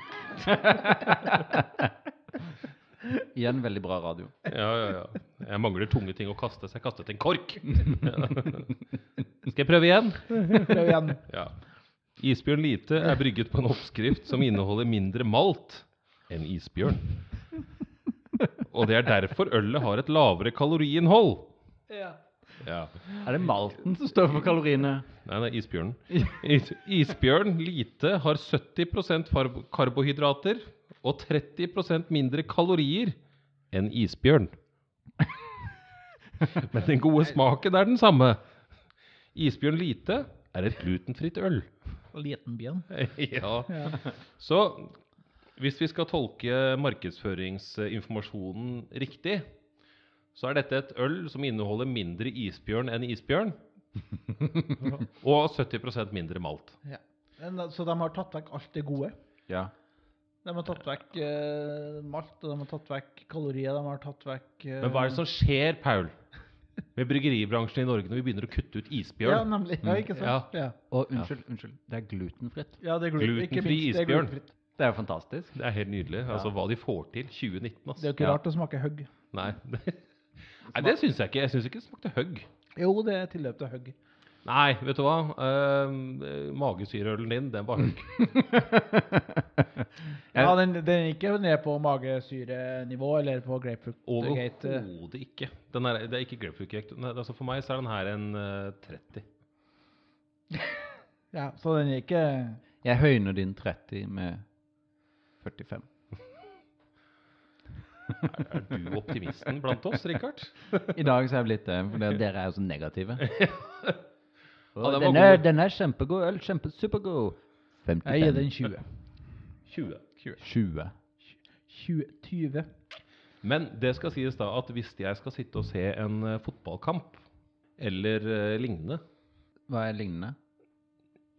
[SPEAKER 3] Igjen veldig bra radio.
[SPEAKER 4] Ja, ja, ja. Jeg mangler tunge ting å kaste, så jeg kastet en kork. Skal jeg prøve igjen?
[SPEAKER 2] Prøv igjen.
[SPEAKER 4] Ja. Isbjørn Lite er brygget på en oppskrift som inneholder mindre malt enn isbjørn. Og det er derfor ølet har et lavere kaloriinnhold.
[SPEAKER 2] Ja.
[SPEAKER 4] Ja.
[SPEAKER 3] Er det malten som står for kaloriene?
[SPEAKER 4] Nei, det er isbjørnen. Is, isbjørn Lite har 70 farb- karbohydrater og 30% mindre kalorier enn isbjørn. Men den gode smaken er den samme. Isbjørn Lite er et glutenfritt øl.
[SPEAKER 2] Og Liten bjørn.
[SPEAKER 4] ja.
[SPEAKER 2] Ja.
[SPEAKER 4] Så hvis vi skal tolke markedsføringsinformasjonen riktig, så er dette et øl som inneholder mindre isbjørn enn isbjørn. og 70% mindre malt.
[SPEAKER 2] Men, Så de har tatt vekk alt det gode?
[SPEAKER 3] Ja.
[SPEAKER 2] De har tatt vekk eh, malt, og de har tatt vekk kalorier, de har tatt vekk eh,
[SPEAKER 4] Men hva er det som skjer, Paul, med bryggeribransjen i Norge når vi begynner å kutte ut
[SPEAKER 2] Ja,
[SPEAKER 4] isbjørn?
[SPEAKER 2] nemlig. Ja, ikke sant? Ja,
[SPEAKER 3] Og unnskyld, unnskyld. Det er glutenfritt.
[SPEAKER 2] ja det er gluten,
[SPEAKER 4] Glutenfri
[SPEAKER 2] minst, det er
[SPEAKER 4] isbjørn.
[SPEAKER 2] glutenfritt.
[SPEAKER 3] Det er jo fantastisk.
[SPEAKER 4] Det er helt nydelig. Altså hva de får til 2019, Altså.
[SPEAKER 2] Det er jo ikke
[SPEAKER 3] Ja.
[SPEAKER 2] rart å smake høgg.
[SPEAKER 4] Nei. Nei, det syns jeg ikke. Jeg syns ikke det smakte høgg.
[SPEAKER 2] Jo, det er tilløp til høgg.
[SPEAKER 4] Nei, vet du hva? Uh, magesyreølen din, den var høgg.
[SPEAKER 2] Ja, den, den ikke ned på magesyrenivå eller på grapefruit gate.
[SPEAKER 4] Overhodet ikke. Den er, det er ikke grapefruit-gate. Altså for meg så er den her en uh, 30.
[SPEAKER 2] Ja, så den er ikke
[SPEAKER 3] Jeg høyner din 30 med 45.
[SPEAKER 4] Er, du optimisten blant oss, Rikard?
[SPEAKER 3] I dag så er jeg blitt det, for dere er jo så negative.
[SPEAKER 4] Ja, den
[SPEAKER 3] er, den er kjempegod øl. Kjempesupergod. 55.
[SPEAKER 2] Jeg gir den 20.
[SPEAKER 4] 20.
[SPEAKER 3] 20.
[SPEAKER 2] 20. 20.
[SPEAKER 4] Men det skal sies da at hvis jeg skal sitte og se en eh, fotballkamp eller uh, lignende
[SPEAKER 3] Hva er lignende?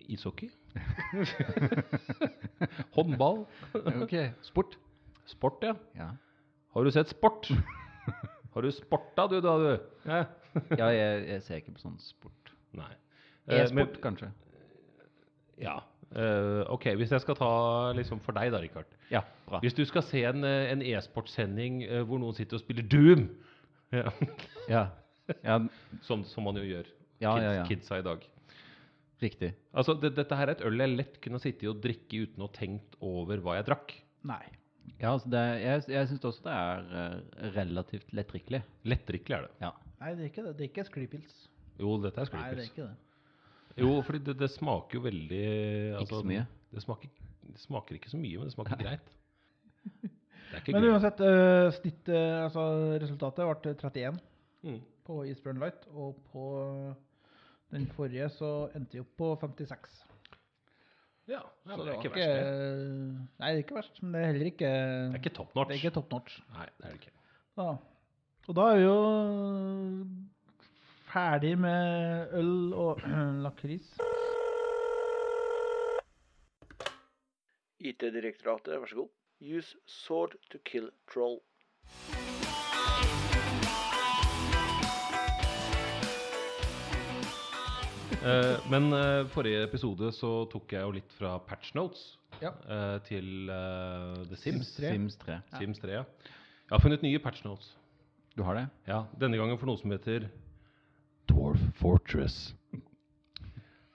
[SPEAKER 4] Ishockey? Håndball?
[SPEAKER 3] Ok, sport.
[SPEAKER 4] Sport, ja.
[SPEAKER 3] Ja,
[SPEAKER 4] Har du sett sport? Har du sporta, du, da, du? Ja.
[SPEAKER 3] ja jeg, jeg ser ikke på sånn sport.
[SPEAKER 4] Nei. Eh,
[SPEAKER 3] E-sport, kanskje?
[SPEAKER 4] Ja. Eh, ok, hvis jeg skal ta liksom for deg, da, Rikard.
[SPEAKER 3] Ja, bra.
[SPEAKER 4] Hvis du skal se en, eh, en e-sportsending eh, hvor noen sitter og spiller Doom, ja.
[SPEAKER 3] Ja, ja,
[SPEAKER 4] som, som man jo gjør,
[SPEAKER 3] ja,
[SPEAKER 4] kids,
[SPEAKER 3] ja, ja.
[SPEAKER 4] kidsa i dag,
[SPEAKER 3] Riktig.
[SPEAKER 4] Altså, det, dette her er et øl jeg lett kunne sitte og drikke uten å ha tenkt over hva jeg drakk.
[SPEAKER 2] Nei.
[SPEAKER 3] Ja, altså det, jeg jeg syns også det er eh, relativt lettdrikkelig.
[SPEAKER 4] Lettdrikkelig er det.
[SPEAKER 3] Ja.
[SPEAKER 2] Nei, det er ikke det. Det er ikke sklypils.
[SPEAKER 4] Jo, dette er
[SPEAKER 2] Nei, det er ikke det.
[SPEAKER 4] Jo, fordi det, det smaker jo veldig altså,
[SPEAKER 3] så mye.
[SPEAKER 4] Det smaker, det smaker ikke så mye, men det smaker greit. Det er ikke
[SPEAKER 2] Men
[SPEAKER 4] greit.
[SPEAKER 2] uansett, uh, snittet, altså resultatet ble 31
[SPEAKER 4] Mm.
[SPEAKER 2] på Isbjørn Light, og på den forrige så endte vi opp på 56.
[SPEAKER 4] Ja, ja,
[SPEAKER 2] Så
[SPEAKER 4] det er ikke verst, det.
[SPEAKER 2] Nei, det er ikke verst, men det er heller ikke
[SPEAKER 4] Det er ikke top notch.
[SPEAKER 2] Det er ikke top notch.
[SPEAKER 4] Nei, det er det ikke.
[SPEAKER 2] Da. Og da er vi jo ferdig med øl og lakris.
[SPEAKER 1] IT-direktoratet, vær så god. Use sword to kill troll.
[SPEAKER 4] Men eh, forrige episode så tok jeg jo litt fra patch notes
[SPEAKER 2] Ja.
[SPEAKER 4] eh, til eh, The Sims.
[SPEAKER 2] Sims 3.
[SPEAKER 3] Sims 3.
[SPEAKER 4] Sims 3, ja. Jeg har funnet nye patch notes.
[SPEAKER 3] Du har det?
[SPEAKER 4] Ja, Denne gangen for noe som heter Dwarf Fortress.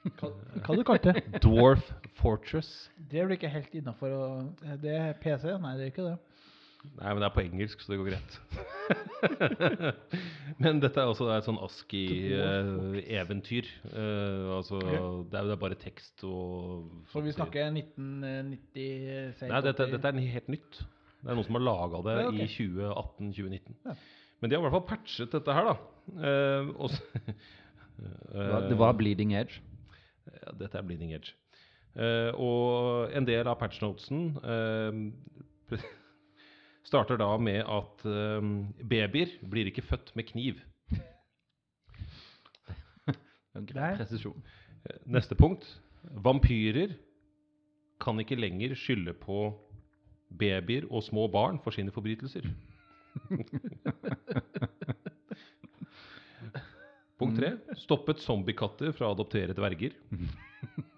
[SPEAKER 2] Hva, du kalte det?
[SPEAKER 4] Dwarf Fortress.
[SPEAKER 2] Det blir ikke helt innafor å Det er PC? Nei, det er ikke det.
[SPEAKER 4] Nei, men det er på engelsk, så det går greit. men dette er også et sånn ASCII-eventyr. altså,
[SPEAKER 2] okay.
[SPEAKER 4] det, er, det er bare tekst og
[SPEAKER 2] Så vi snakker 1996?
[SPEAKER 4] Nei, dette, dette er helt nytt. Det er noen som har laga det
[SPEAKER 2] Ja, ok.
[SPEAKER 4] i 2018-2019.
[SPEAKER 2] Ja.
[SPEAKER 4] Men de har i hvert fall patchet dette her, da. Uh, og s-
[SPEAKER 3] Det var, det var Bleeding Edge.
[SPEAKER 4] Ja, dette er Bleeding Edge. Eh, og en del av patchnotesen uh, starter da med at eh, babyer blir ikke født med kniv.
[SPEAKER 3] Grei presisjon.
[SPEAKER 4] Neste punkt. Vampyrer kan ikke lenger skylde på babyer og små barn for sine forbrytelser. Punkt tre. Stoppet zombiekatter fra å adoptere dverger.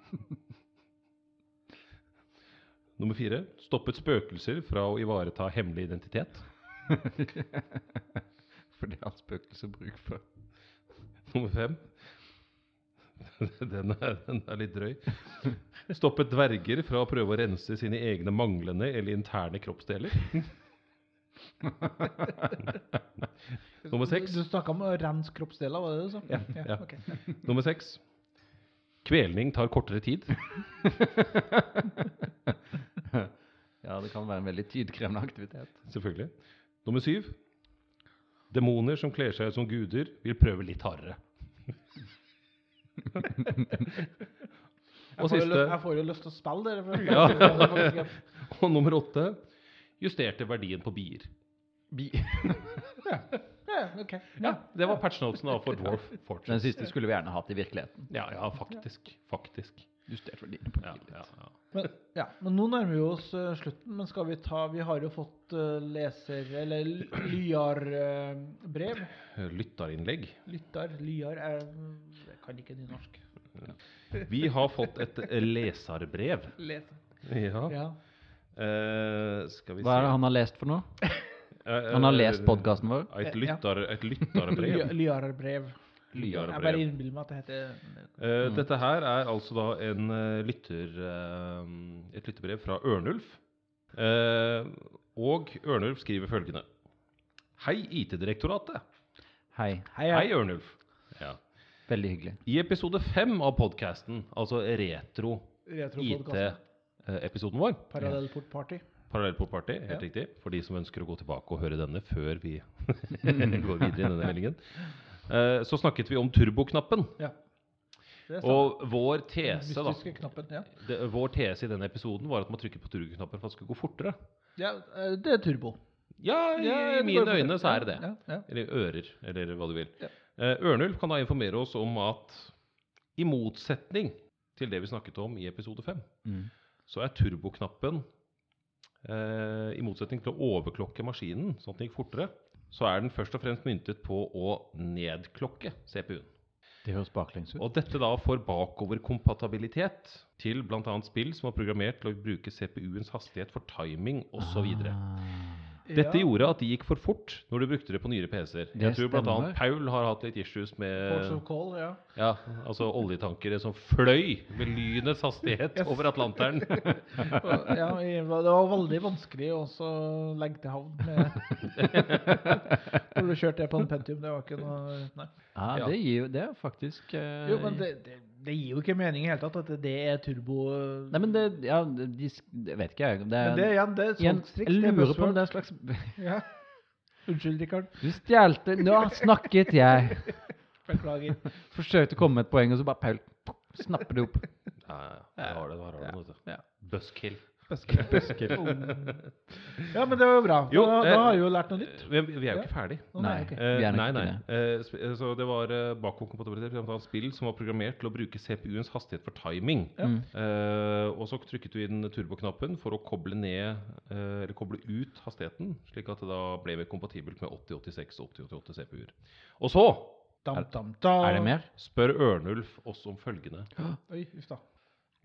[SPEAKER 4] Nummer fire. Stoppet spøkelser fra å ivareta hemmelig identitet.
[SPEAKER 3] For det har spøkelser bruk for.
[SPEAKER 4] Nummer fem. Den er, den er litt drøy. Stoppet dverger fra å prøve å rense sine egne manglende eller interne kroppsdeler. Nummer seks.
[SPEAKER 2] Du snakka om å rense kroppsdeler, var det det du sa?
[SPEAKER 4] Ja, ja.
[SPEAKER 2] ok.
[SPEAKER 4] Nummer seks. Kvelning tar kortere tid.
[SPEAKER 3] Ja, det kan være en veldig tidkrevende aktivitet.
[SPEAKER 4] Selvfølgelig. Nummer syv. Demoner som kler seg ut som guder, vil prøve litt hardere. Og siste.
[SPEAKER 2] jeg får jo lyst til å spille dere. For
[SPEAKER 4] Ja. Og nummer åtte. Justerte verdien på bier.
[SPEAKER 2] ja, ok.
[SPEAKER 4] Ja, Det var patchnotesen for Dwarf
[SPEAKER 3] Den siste skulle vi gjerne hatt i virkeligheten.
[SPEAKER 4] Ja, ja, faktisk. Faktisk.
[SPEAKER 3] Justert verdiene på bilen.
[SPEAKER 4] ja, ja.
[SPEAKER 2] Men, ja, men nå nærmer vi oss uh, slutten. Men skal vi ta Vi har jo fått uh, leser... Eller lyarbrev.
[SPEAKER 4] Lytterinnlegg.
[SPEAKER 2] Lyttar, lyar Jeg, jeg kan ikke nynorsk.
[SPEAKER 4] Vi har fått et leserbrev.
[SPEAKER 2] Leser.
[SPEAKER 4] Ja.
[SPEAKER 2] Ja.
[SPEAKER 4] Uh, skal vi
[SPEAKER 3] Hva er det han har lest for noe?
[SPEAKER 4] Eh,
[SPEAKER 3] Han har
[SPEAKER 4] eh,
[SPEAKER 3] lest podkasten vår.
[SPEAKER 4] Et, lytter, et lytterbrev.
[SPEAKER 2] Lyarbrev. Lyarbrev. Jeg bare innbiller meg at det heter
[SPEAKER 4] Eh, Dette her er altså da en eh, lytter, eh, et lytterbrev fra Ørnulf. Eh, og Ørnulf skriver følgende. Hei, IT-direktoratet.
[SPEAKER 3] Hei.
[SPEAKER 2] Hei,
[SPEAKER 4] Hei. Ørnulf. Ja.
[SPEAKER 3] Veldig hyggelig.
[SPEAKER 4] I episode fem av podkasten, altså retro
[SPEAKER 2] Retropodkasten.
[SPEAKER 4] IT-episoden vår,
[SPEAKER 2] Parallellport Party.
[SPEAKER 4] Parallellport Party, helt
[SPEAKER 2] Ja.
[SPEAKER 4] riktig, for de som ønsker å gå tilbake og høre denne før vi går videre i denne meldingen, eh, så snakket vi om turboknappen.
[SPEAKER 2] Ja.
[SPEAKER 4] Og vår tese, da
[SPEAKER 2] knappen. Ja.
[SPEAKER 4] det, Vår tese i denne episoden var at man trykket på turboknappen for at det skulle gå fortere.
[SPEAKER 2] ja, eh, det er turbo.
[SPEAKER 4] Ja, i, i mine øyne så er det det. Eller ører, eller hva du vil. Eh, Ørnulf kan da informere oss om at i motsetning til det vi snakket om i episode 5,
[SPEAKER 3] Mm.
[SPEAKER 4] så er turboknappen I motsetning til å overklokke maskinen, sånn at den gikk fortere, så er den først og fremst myntet på å nedklokke CPU-en.
[SPEAKER 3] Det høres baklengs ut.
[SPEAKER 4] Og dette da får bakoverkompatibilitet til bl.a. spill som er programmert til å bruke CPU-ens hastighet for timing osv.
[SPEAKER 3] Ah.
[SPEAKER 4] Dette
[SPEAKER 2] Ja.
[SPEAKER 4] gjorde at de gikk for fort når du brukte det på nyere PC-er. Jeg tror annet Paul har hatt litt issues med
[SPEAKER 2] Call, ja.
[SPEAKER 4] ja, altså oljetankere som fløy med lynets hastighet
[SPEAKER 2] Yes.
[SPEAKER 4] over Atlanteren.
[SPEAKER 2] Ja det var veldig vanskelig også å legge til havn med Når du kjørte det på en Pentium, det var ikke noe Nei.
[SPEAKER 3] Ja, det gir Det er faktisk uh,
[SPEAKER 2] Jo, men det, det, det gir jo ikke mening i hele tatt at det er turbo
[SPEAKER 3] Nei, men det Ja, de, sk- vet ikke jeg. Det er,
[SPEAKER 2] Men det ja, det er et
[SPEAKER 3] igjen,
[SPEAKER 2] triks.
[SPEAKER 3] jeg
[SPEAKER 2] er
[SPEAKER 3] lurer på om det er slags
[SPEAKER 2] Ja. Unnskyld, Rikard.
[SPEAKER 3] Du stjelte Nå snakket jeg!
[SPEAKER 2] Beklager.
[SPEAKER 3] Forsøkte å komme med et poeng, og så bare Paul snapper det opp.
[SPEAKER 4] Ja, ja, Det var det, det. var det, Ja. du.
[SPEAKER 2] Ja.
[SPEAKER 4] Buzzkill.
[SPEAKER 2] Ja, men det var jo bra.
[SPEAKER 4] Jo,
[SPEAKER 2] da,
[SPEAKER 4] eh,
[SPEAKER 2] da har vi jo lært noe nytt.
[SPEAKER 4] Vi, vi er jo ikke ferdig.
[SPEAKER 3] Nei.
[SPEAKER 2] okay.
[SPEAKER 4] Eh,
[SPEAKER 3] er nok
[SPEAKER 4] nei, nei. Eh, eh, så det var uh, bakpå-kompatibilitet, spill som var programmert til å bruke CPU-ens hastighet for timing.
[SPEAKER 2] Ja.
[SPEAKER 3] Mm.
[SPEAKER 4] Eh, og så trykket du inn turboknappen for å koble ned, eh, eller koble ut hastigheten, slik at det da ble mer kompatibelt med 8086 og 8088 CPU-er. Og så
[SPEAKER 2] Dam, dam, dam.
[SPEAKER 3] Er det mer?
[SPEAKER 4] spør Ørnulf oss om følgende.
[SPEAKER 2] Oi, uff da.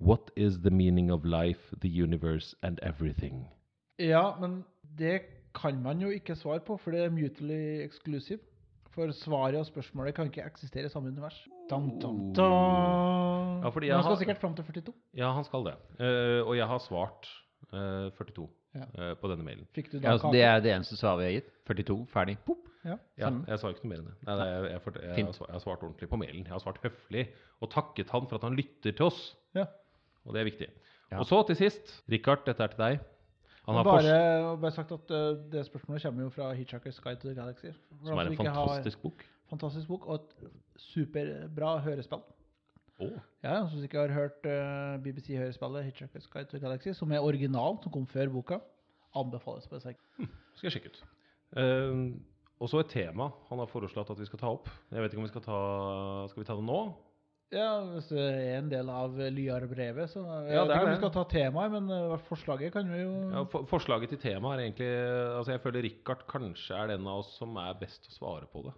[SPEAKER 4] What is the meaning of life, the universe and everything?
[SPEAKER 2] Ja, men det kan man jo ikke svare på, for det er mutually exclusive. For svaret og spørsmålet kan ikke eksistere i samme univers. Dam, dam, dam.
[SPEAKER 4] Ja, fordi
[SPEAKER 2] man skal
[SPEAKER 4] har-
[SPEAKER 2] sikkert fram til 42.
[SPEAKER 4] Ja, han skal det. Uh, og jeg har svart uh, 42
[SPEAKER 2] Ja.
[SPEAKER 4] eh, på denne mailen.
[SPEAKER 2] Fikk du
[SPEAKER 3] Ja, altså, det er det eneste svaret vi har gitt. 42, ferdig. Pop.
[SPEAKER 2] Ja.
[SPEAKER 4] Ja, jeg sa ikke noe mer enn det. Nei, nei, jeg, jeg, fort- jeg, jeg har svart ordentlig på mailen. Jeg har svart høflig og takket han for at han lytter til oss.
[SPEAKER 2] Ja.
[SPEAKER 4] Og det er viktig.
[SPEAKER 3] Ja.
[SPEAKER 4] Og så til sist, Richard, dette er til deg. Han har
[SPEAKER 2] bare, bare sagt at uh, det spørsmålet kommer jo fra Hitchhiker's Guide to the Galaxy.
[SPEAKER 4] Som er en fantastisk bok.
[SPEAKER 2] fantastisk bok, og et superbra hørespill.
[SPEAKER 4] Oh.
[SPEAKER 2] Ja, Hvis du ikke har hørt uh, BBC-hørespillet Hitchhiker's Guide to the Galaxy, som er original, som kom før boka, anbefales på det Hm,
[SPEAKER 4] skal jeg sjekke ut. Eh, og så et tema han har foreslått at vi skal ta opp. Jeg vet ikke om vi skal ta Skal vi ta det nå?
[SPEAKER 2] Ja, hvis det er en del av Lyar-brevet, så Jeg
[SPEAKER 4] Ja,
[SPEAKER 2] vet ikke om vi skal ta temaet, men uh, forslaget kan vi jo
[SPEAKER 4] Ja, for, forslaget til temaet er egentlig Altså, jeg føler Richard kanskje er den av oss som er best til å svare på det.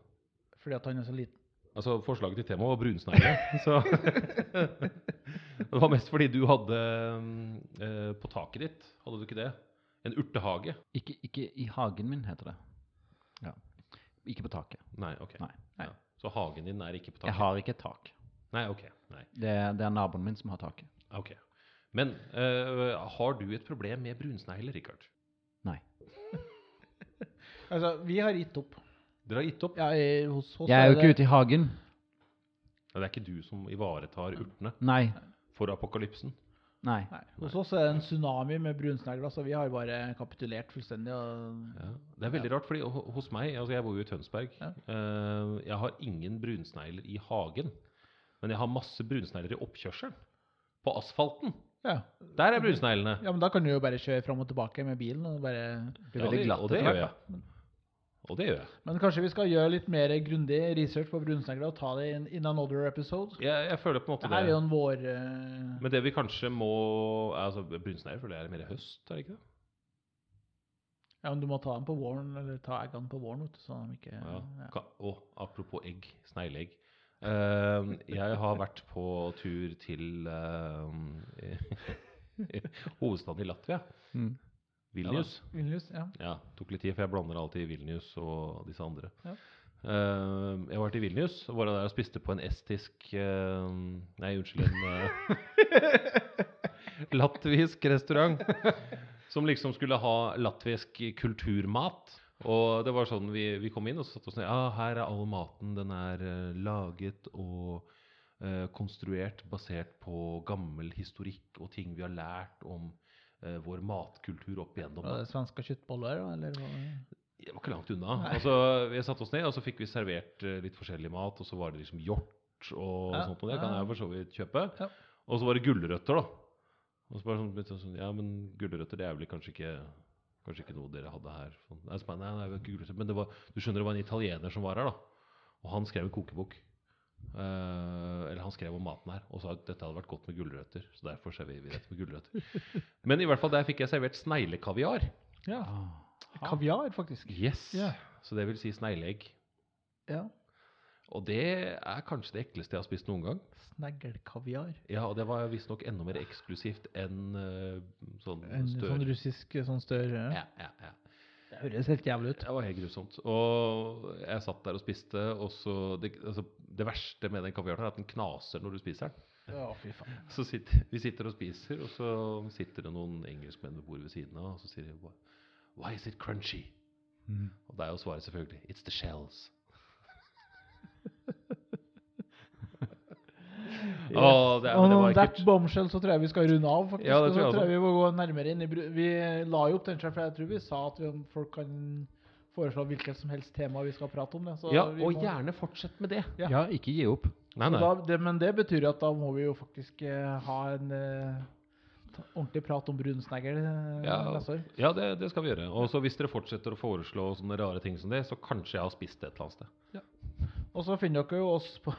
[SPEAKER 2] Fordi at han er så liten.
[SPEAKER 4] Altså, forslaget til temaet var brunsnegle. så Det var mest fordi du hadde eh, På taket ditt, hadde du ikke det? En urtehage?
[SPEAKER 3] Ikke, ikke i hagen min, heter det. Ja. Ikke på taket.
[SPEAKER 4] Nei, ok.
[SPEAKER 3] Nei. nei.
[SPEAKER 4] Ja. Så hagen din er ikke på taket?
[SPEAKER 3] Jeg har ikke et tak.
[SPEAKER 4] Nei, ok. Nei.
[SPEAKER 3] Det, er- det er naboen min som har taket.
[SPEAKER 4] ok. Men uh, har du et problem med brunsnegler, Richard?
[SPEAKER 3] Nei.
[SPEAKER 2] Altså, vi har gitt opp.
[SPEAKER 4] Dere har gitt opp?
[SPEAKER 2] Ja, i, hos oss
[SPEAKER 3] Jeg er jo
[SPEAKER 2] det-
[SPEAKER 3] ikke ute i hagen.
[SPEAKER 4] Det er ikke du som ivaretar urtene
[SPEAKER 3] Nei.
[SPEAKER 4] for apokalypsen?
[SPEAKER 3] Nei.
[SPEAKER 2] Nei, hos oss er det en tsunami med brunsnegler, så vi har bare kapitulert fullstendig. Og,
[SPEAKER 4] Ja. Det er veldig rart, fordi hos meg altså Jeg bor jo i Tønsberg.
[SPEAKER 2] Ja.
[SPEAKER 4] Uh, jeg har ingen brunsnegler i hagen. Men jeg har masse brunsnegler i oppkjørselen. På asfalten.
[SPEAKER 2] ja.
[SPEAKER 4] Der er brunsneglene.
[SPEAKER 2] ja, men da kan du jo bare kjøre fram og tilbake med bilen. Og bare...
[SPEAKER 3] bli
[SPEAKER 4] Ja,
[SPEAKER 3] veldig
[SPEAKER 4] det-
[SPEAKER 3] glatt
[SPEAKER 4] og det gjør jeg. Og det gjør jeg.
[SPEAKER 2] Men kanskje vi skal gjøre litt mer grundig research på brunsnegler og ta det in, in another episode?
[SPEAKER 4] jeg. Jeg føler på en måte
[SPEAKER 2] Det Det er jo en vår... Uh...
[SPEAKER 4] Men det vi kanskje må altså Brunsnegler føler jeg er mer høst, er det ikke det?
[SPEAKER 2] ja, men du må ta dem på våren, eller ta eggene på våren, vet du, så de ikke...
[SPEAKER 4] Ja.
[SPEAKER 2] ja.
[SPEAKER 4] Og apropos egg, snegleegg. Eh, jeg har vært på tur til eh, hovedstaden i Latvia,
[SPEAKER 3] Mm.
[SPEAKER 4] Vilnius.
[SPEAKER 2] Vilnius, ja.
[SPEAKER 4] Ja, tok litt tid, for jeg blander alltid Vilnius og disse andre.
[SPEAKER 2] Ja.
[SPEAKER 4] Uh, jeg var til Vilnius og var der og spiste på en estisk uh, Nei, unnskyld, en uh, latvisk restaurant. Som liksom skulle ha latvisk kulturmat. Og det var sånn vi, vi kom inn og så satt oss ned. Ja, her er all maten. Den er eh, laget og eh, konstruert basert på gammel historikk og ting vi har lært om eh, vår matkultur opp igjennom.
[SPEAKER 2] Var det svenske kjøttboller, eller?
[SPEAKER 4] Det var ikke langt unna. Altså, vi satte oss ned, og så fikk vi servert eh, litt forskjellig mat. Og så var det liksom hjort og
[SPEAKER 2] Ja,
[SPEAKER 4] sånt. Og det kan jeg for så vidt kjøpe.
[SPEAKER 2] Ja.
[SPEAKER 4] Og så var det gulrøtter, da. Og så bare sånn, sånn, Ja, men gulrøtter det er vel kanskje ikke Kanskje ikke noe dere hadde her. Sånn, Nei, nei, nei, det ikke gulrøtter. Men det var, du skjønner det var en italiener som var her, da. Og han skrev en kokebok. Uh, eller han skrev om maten her og sa at dette hadde vært godt med gulrøtter. Så derfor serverer vi dette med gulrøtter. Men i hvert fall der fikk jeg servert sneglekaviar.
[SPEAKER 2] Ja, kaviar, faktisk.
[SPEAKER 4] Yes.
[SPEAKER 2] Yeah.
[SPEAKER 4] Så det vil si snegleegg.
[SPEAKER 2] Ja,
[SPEAKER 4] Og det er kanskje det ekleste jeg har spist noen gang.
[SPEAKER 2] sneglkaviar.
[SPEAKER 4] Ja, og det var visstnok enda mer eksklusivt enn uh, sånn
[SPEAKER 2] En
[SPEAKER 4] stør.
[SPEAKER 2] sånn russisk sånn stør?
[SPEAKER 4] ja, ja, ja.
[SPEAKER 2] Det høres helt jævlig ut.
[SPEAKER 4] Det var helt grusomt. Og jeg satt der og spiste, og så Det, altså, det verste med den kaviaren er at den knaser når du spiser den.
[SPEAKER 2] Ja, fy faen.
[SPEAKER 4] Så sitter, vi sitter og spiser, og så sitter det noen engelskmenn ved bordet ved siden av, og så sier de "Why- is it crunchy? Og da er jo svaret selvfølgelig It's the shells. Å, det, er-
[SPEAKER 2] Og
[SPEAKER 4] var
[SPEAKER 2] that bombshell så tror jeg vi skal runde av, faktisk.
[SPEAKER 4] Ja, det tror jeg
[SPEAKER 2] tror jeg vi må gå nærmere inn i bru- Vi la jo opp den for jeg tror vi sa at vi, om folk kan foreslå hvilket som helst tema vi skal prate om. Det. Så
[SPEAKER 4] Ja,
[SPEAKER 2] vi
[SPEAKER 4] og
[SPEAKER 2] må-
[SPEAKER 4] gjerne fortsett med det.
[SPEAKER 2] Ja.
[SPEAKER 3] Ja, ikke gi opp.
[SPEAKER 4] Nei, nei.
[SPEAKER 2] Da, det, men det betyr at da må vi jo faktisk eh, ha en eh, ordentlig prat om brunsnegl eh,
[SPEAKER 4] Ja,
[SPEAKER 2] neste år.
[SPEAKER 4] ja det, det skal vi gjøre. Og så hvis dere fortsetter å foreslå sånne rare ting som det, så kanskje jeg har spist det et eller annet sted.
[SPEAKER 2] Og så finner dere jo oss på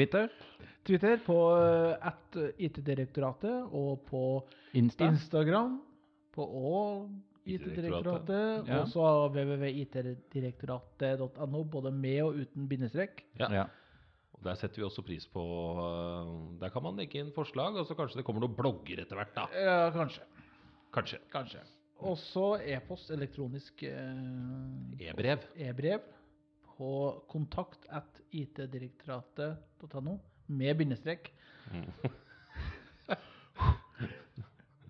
[SPEAKER 3] Twitter,
[SPEAKER 2] Twitter, på eh, at IT-direktoratet, og på
[SPEAKER 3] Insta.
[SPEAKER 2] Instagram, på og IT-direktoratet,
[SPEAKER 3] Ja.
[SPEAKER 2] og så www.itdirektoratet.no, både med og uten bindestrek.
[SPEAKER 4] Ja.
[SPEAKER 3] Ja.
[SPEAKER 4] Og Der setter vi også pris på øh, Der kan man legge inn forslag, og så kanskje det kommer noen blogger etter hvert, da.
[SPEAKER 2] Ja, kanskje.
[SPEAKER 4] Kanskje.
[SPEAKER 2] Kanskje. Og så e-post, elektronisk eh,
[SPEAKER 4] E-brev.
[SPEAKER 2] På kontakt at itdirektoratet.no med bindestrek.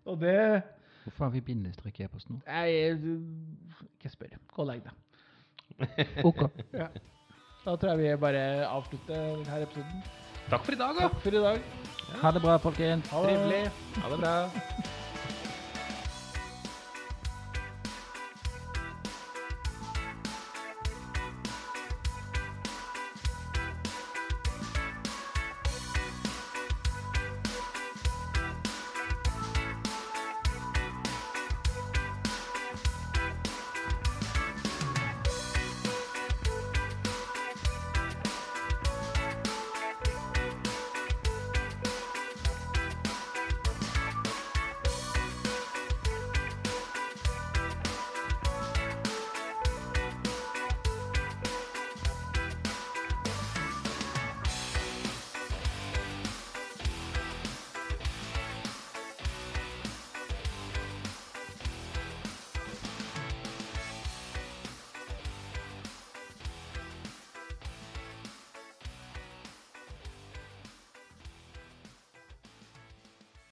[SPEAKER 2] Og det
[SPEAKER 3] Hvorfor har vi bindestrek i e-posten nå?
[SPEAKER 2] Ikke spør. Gå og legg deg.
[SPEAKER 3] Ok.
[SPEAKER 2] Ja. Da tror jeg vi bare avslutter denne episoden.
[SPEAKER 4] Takk for i dag, da.
[SPEAKER 2] Takk for i dag.
[SPEAKER 3] Ha det bra, folkens.
[SPEAKER 4] Trivelig. Ha det bra.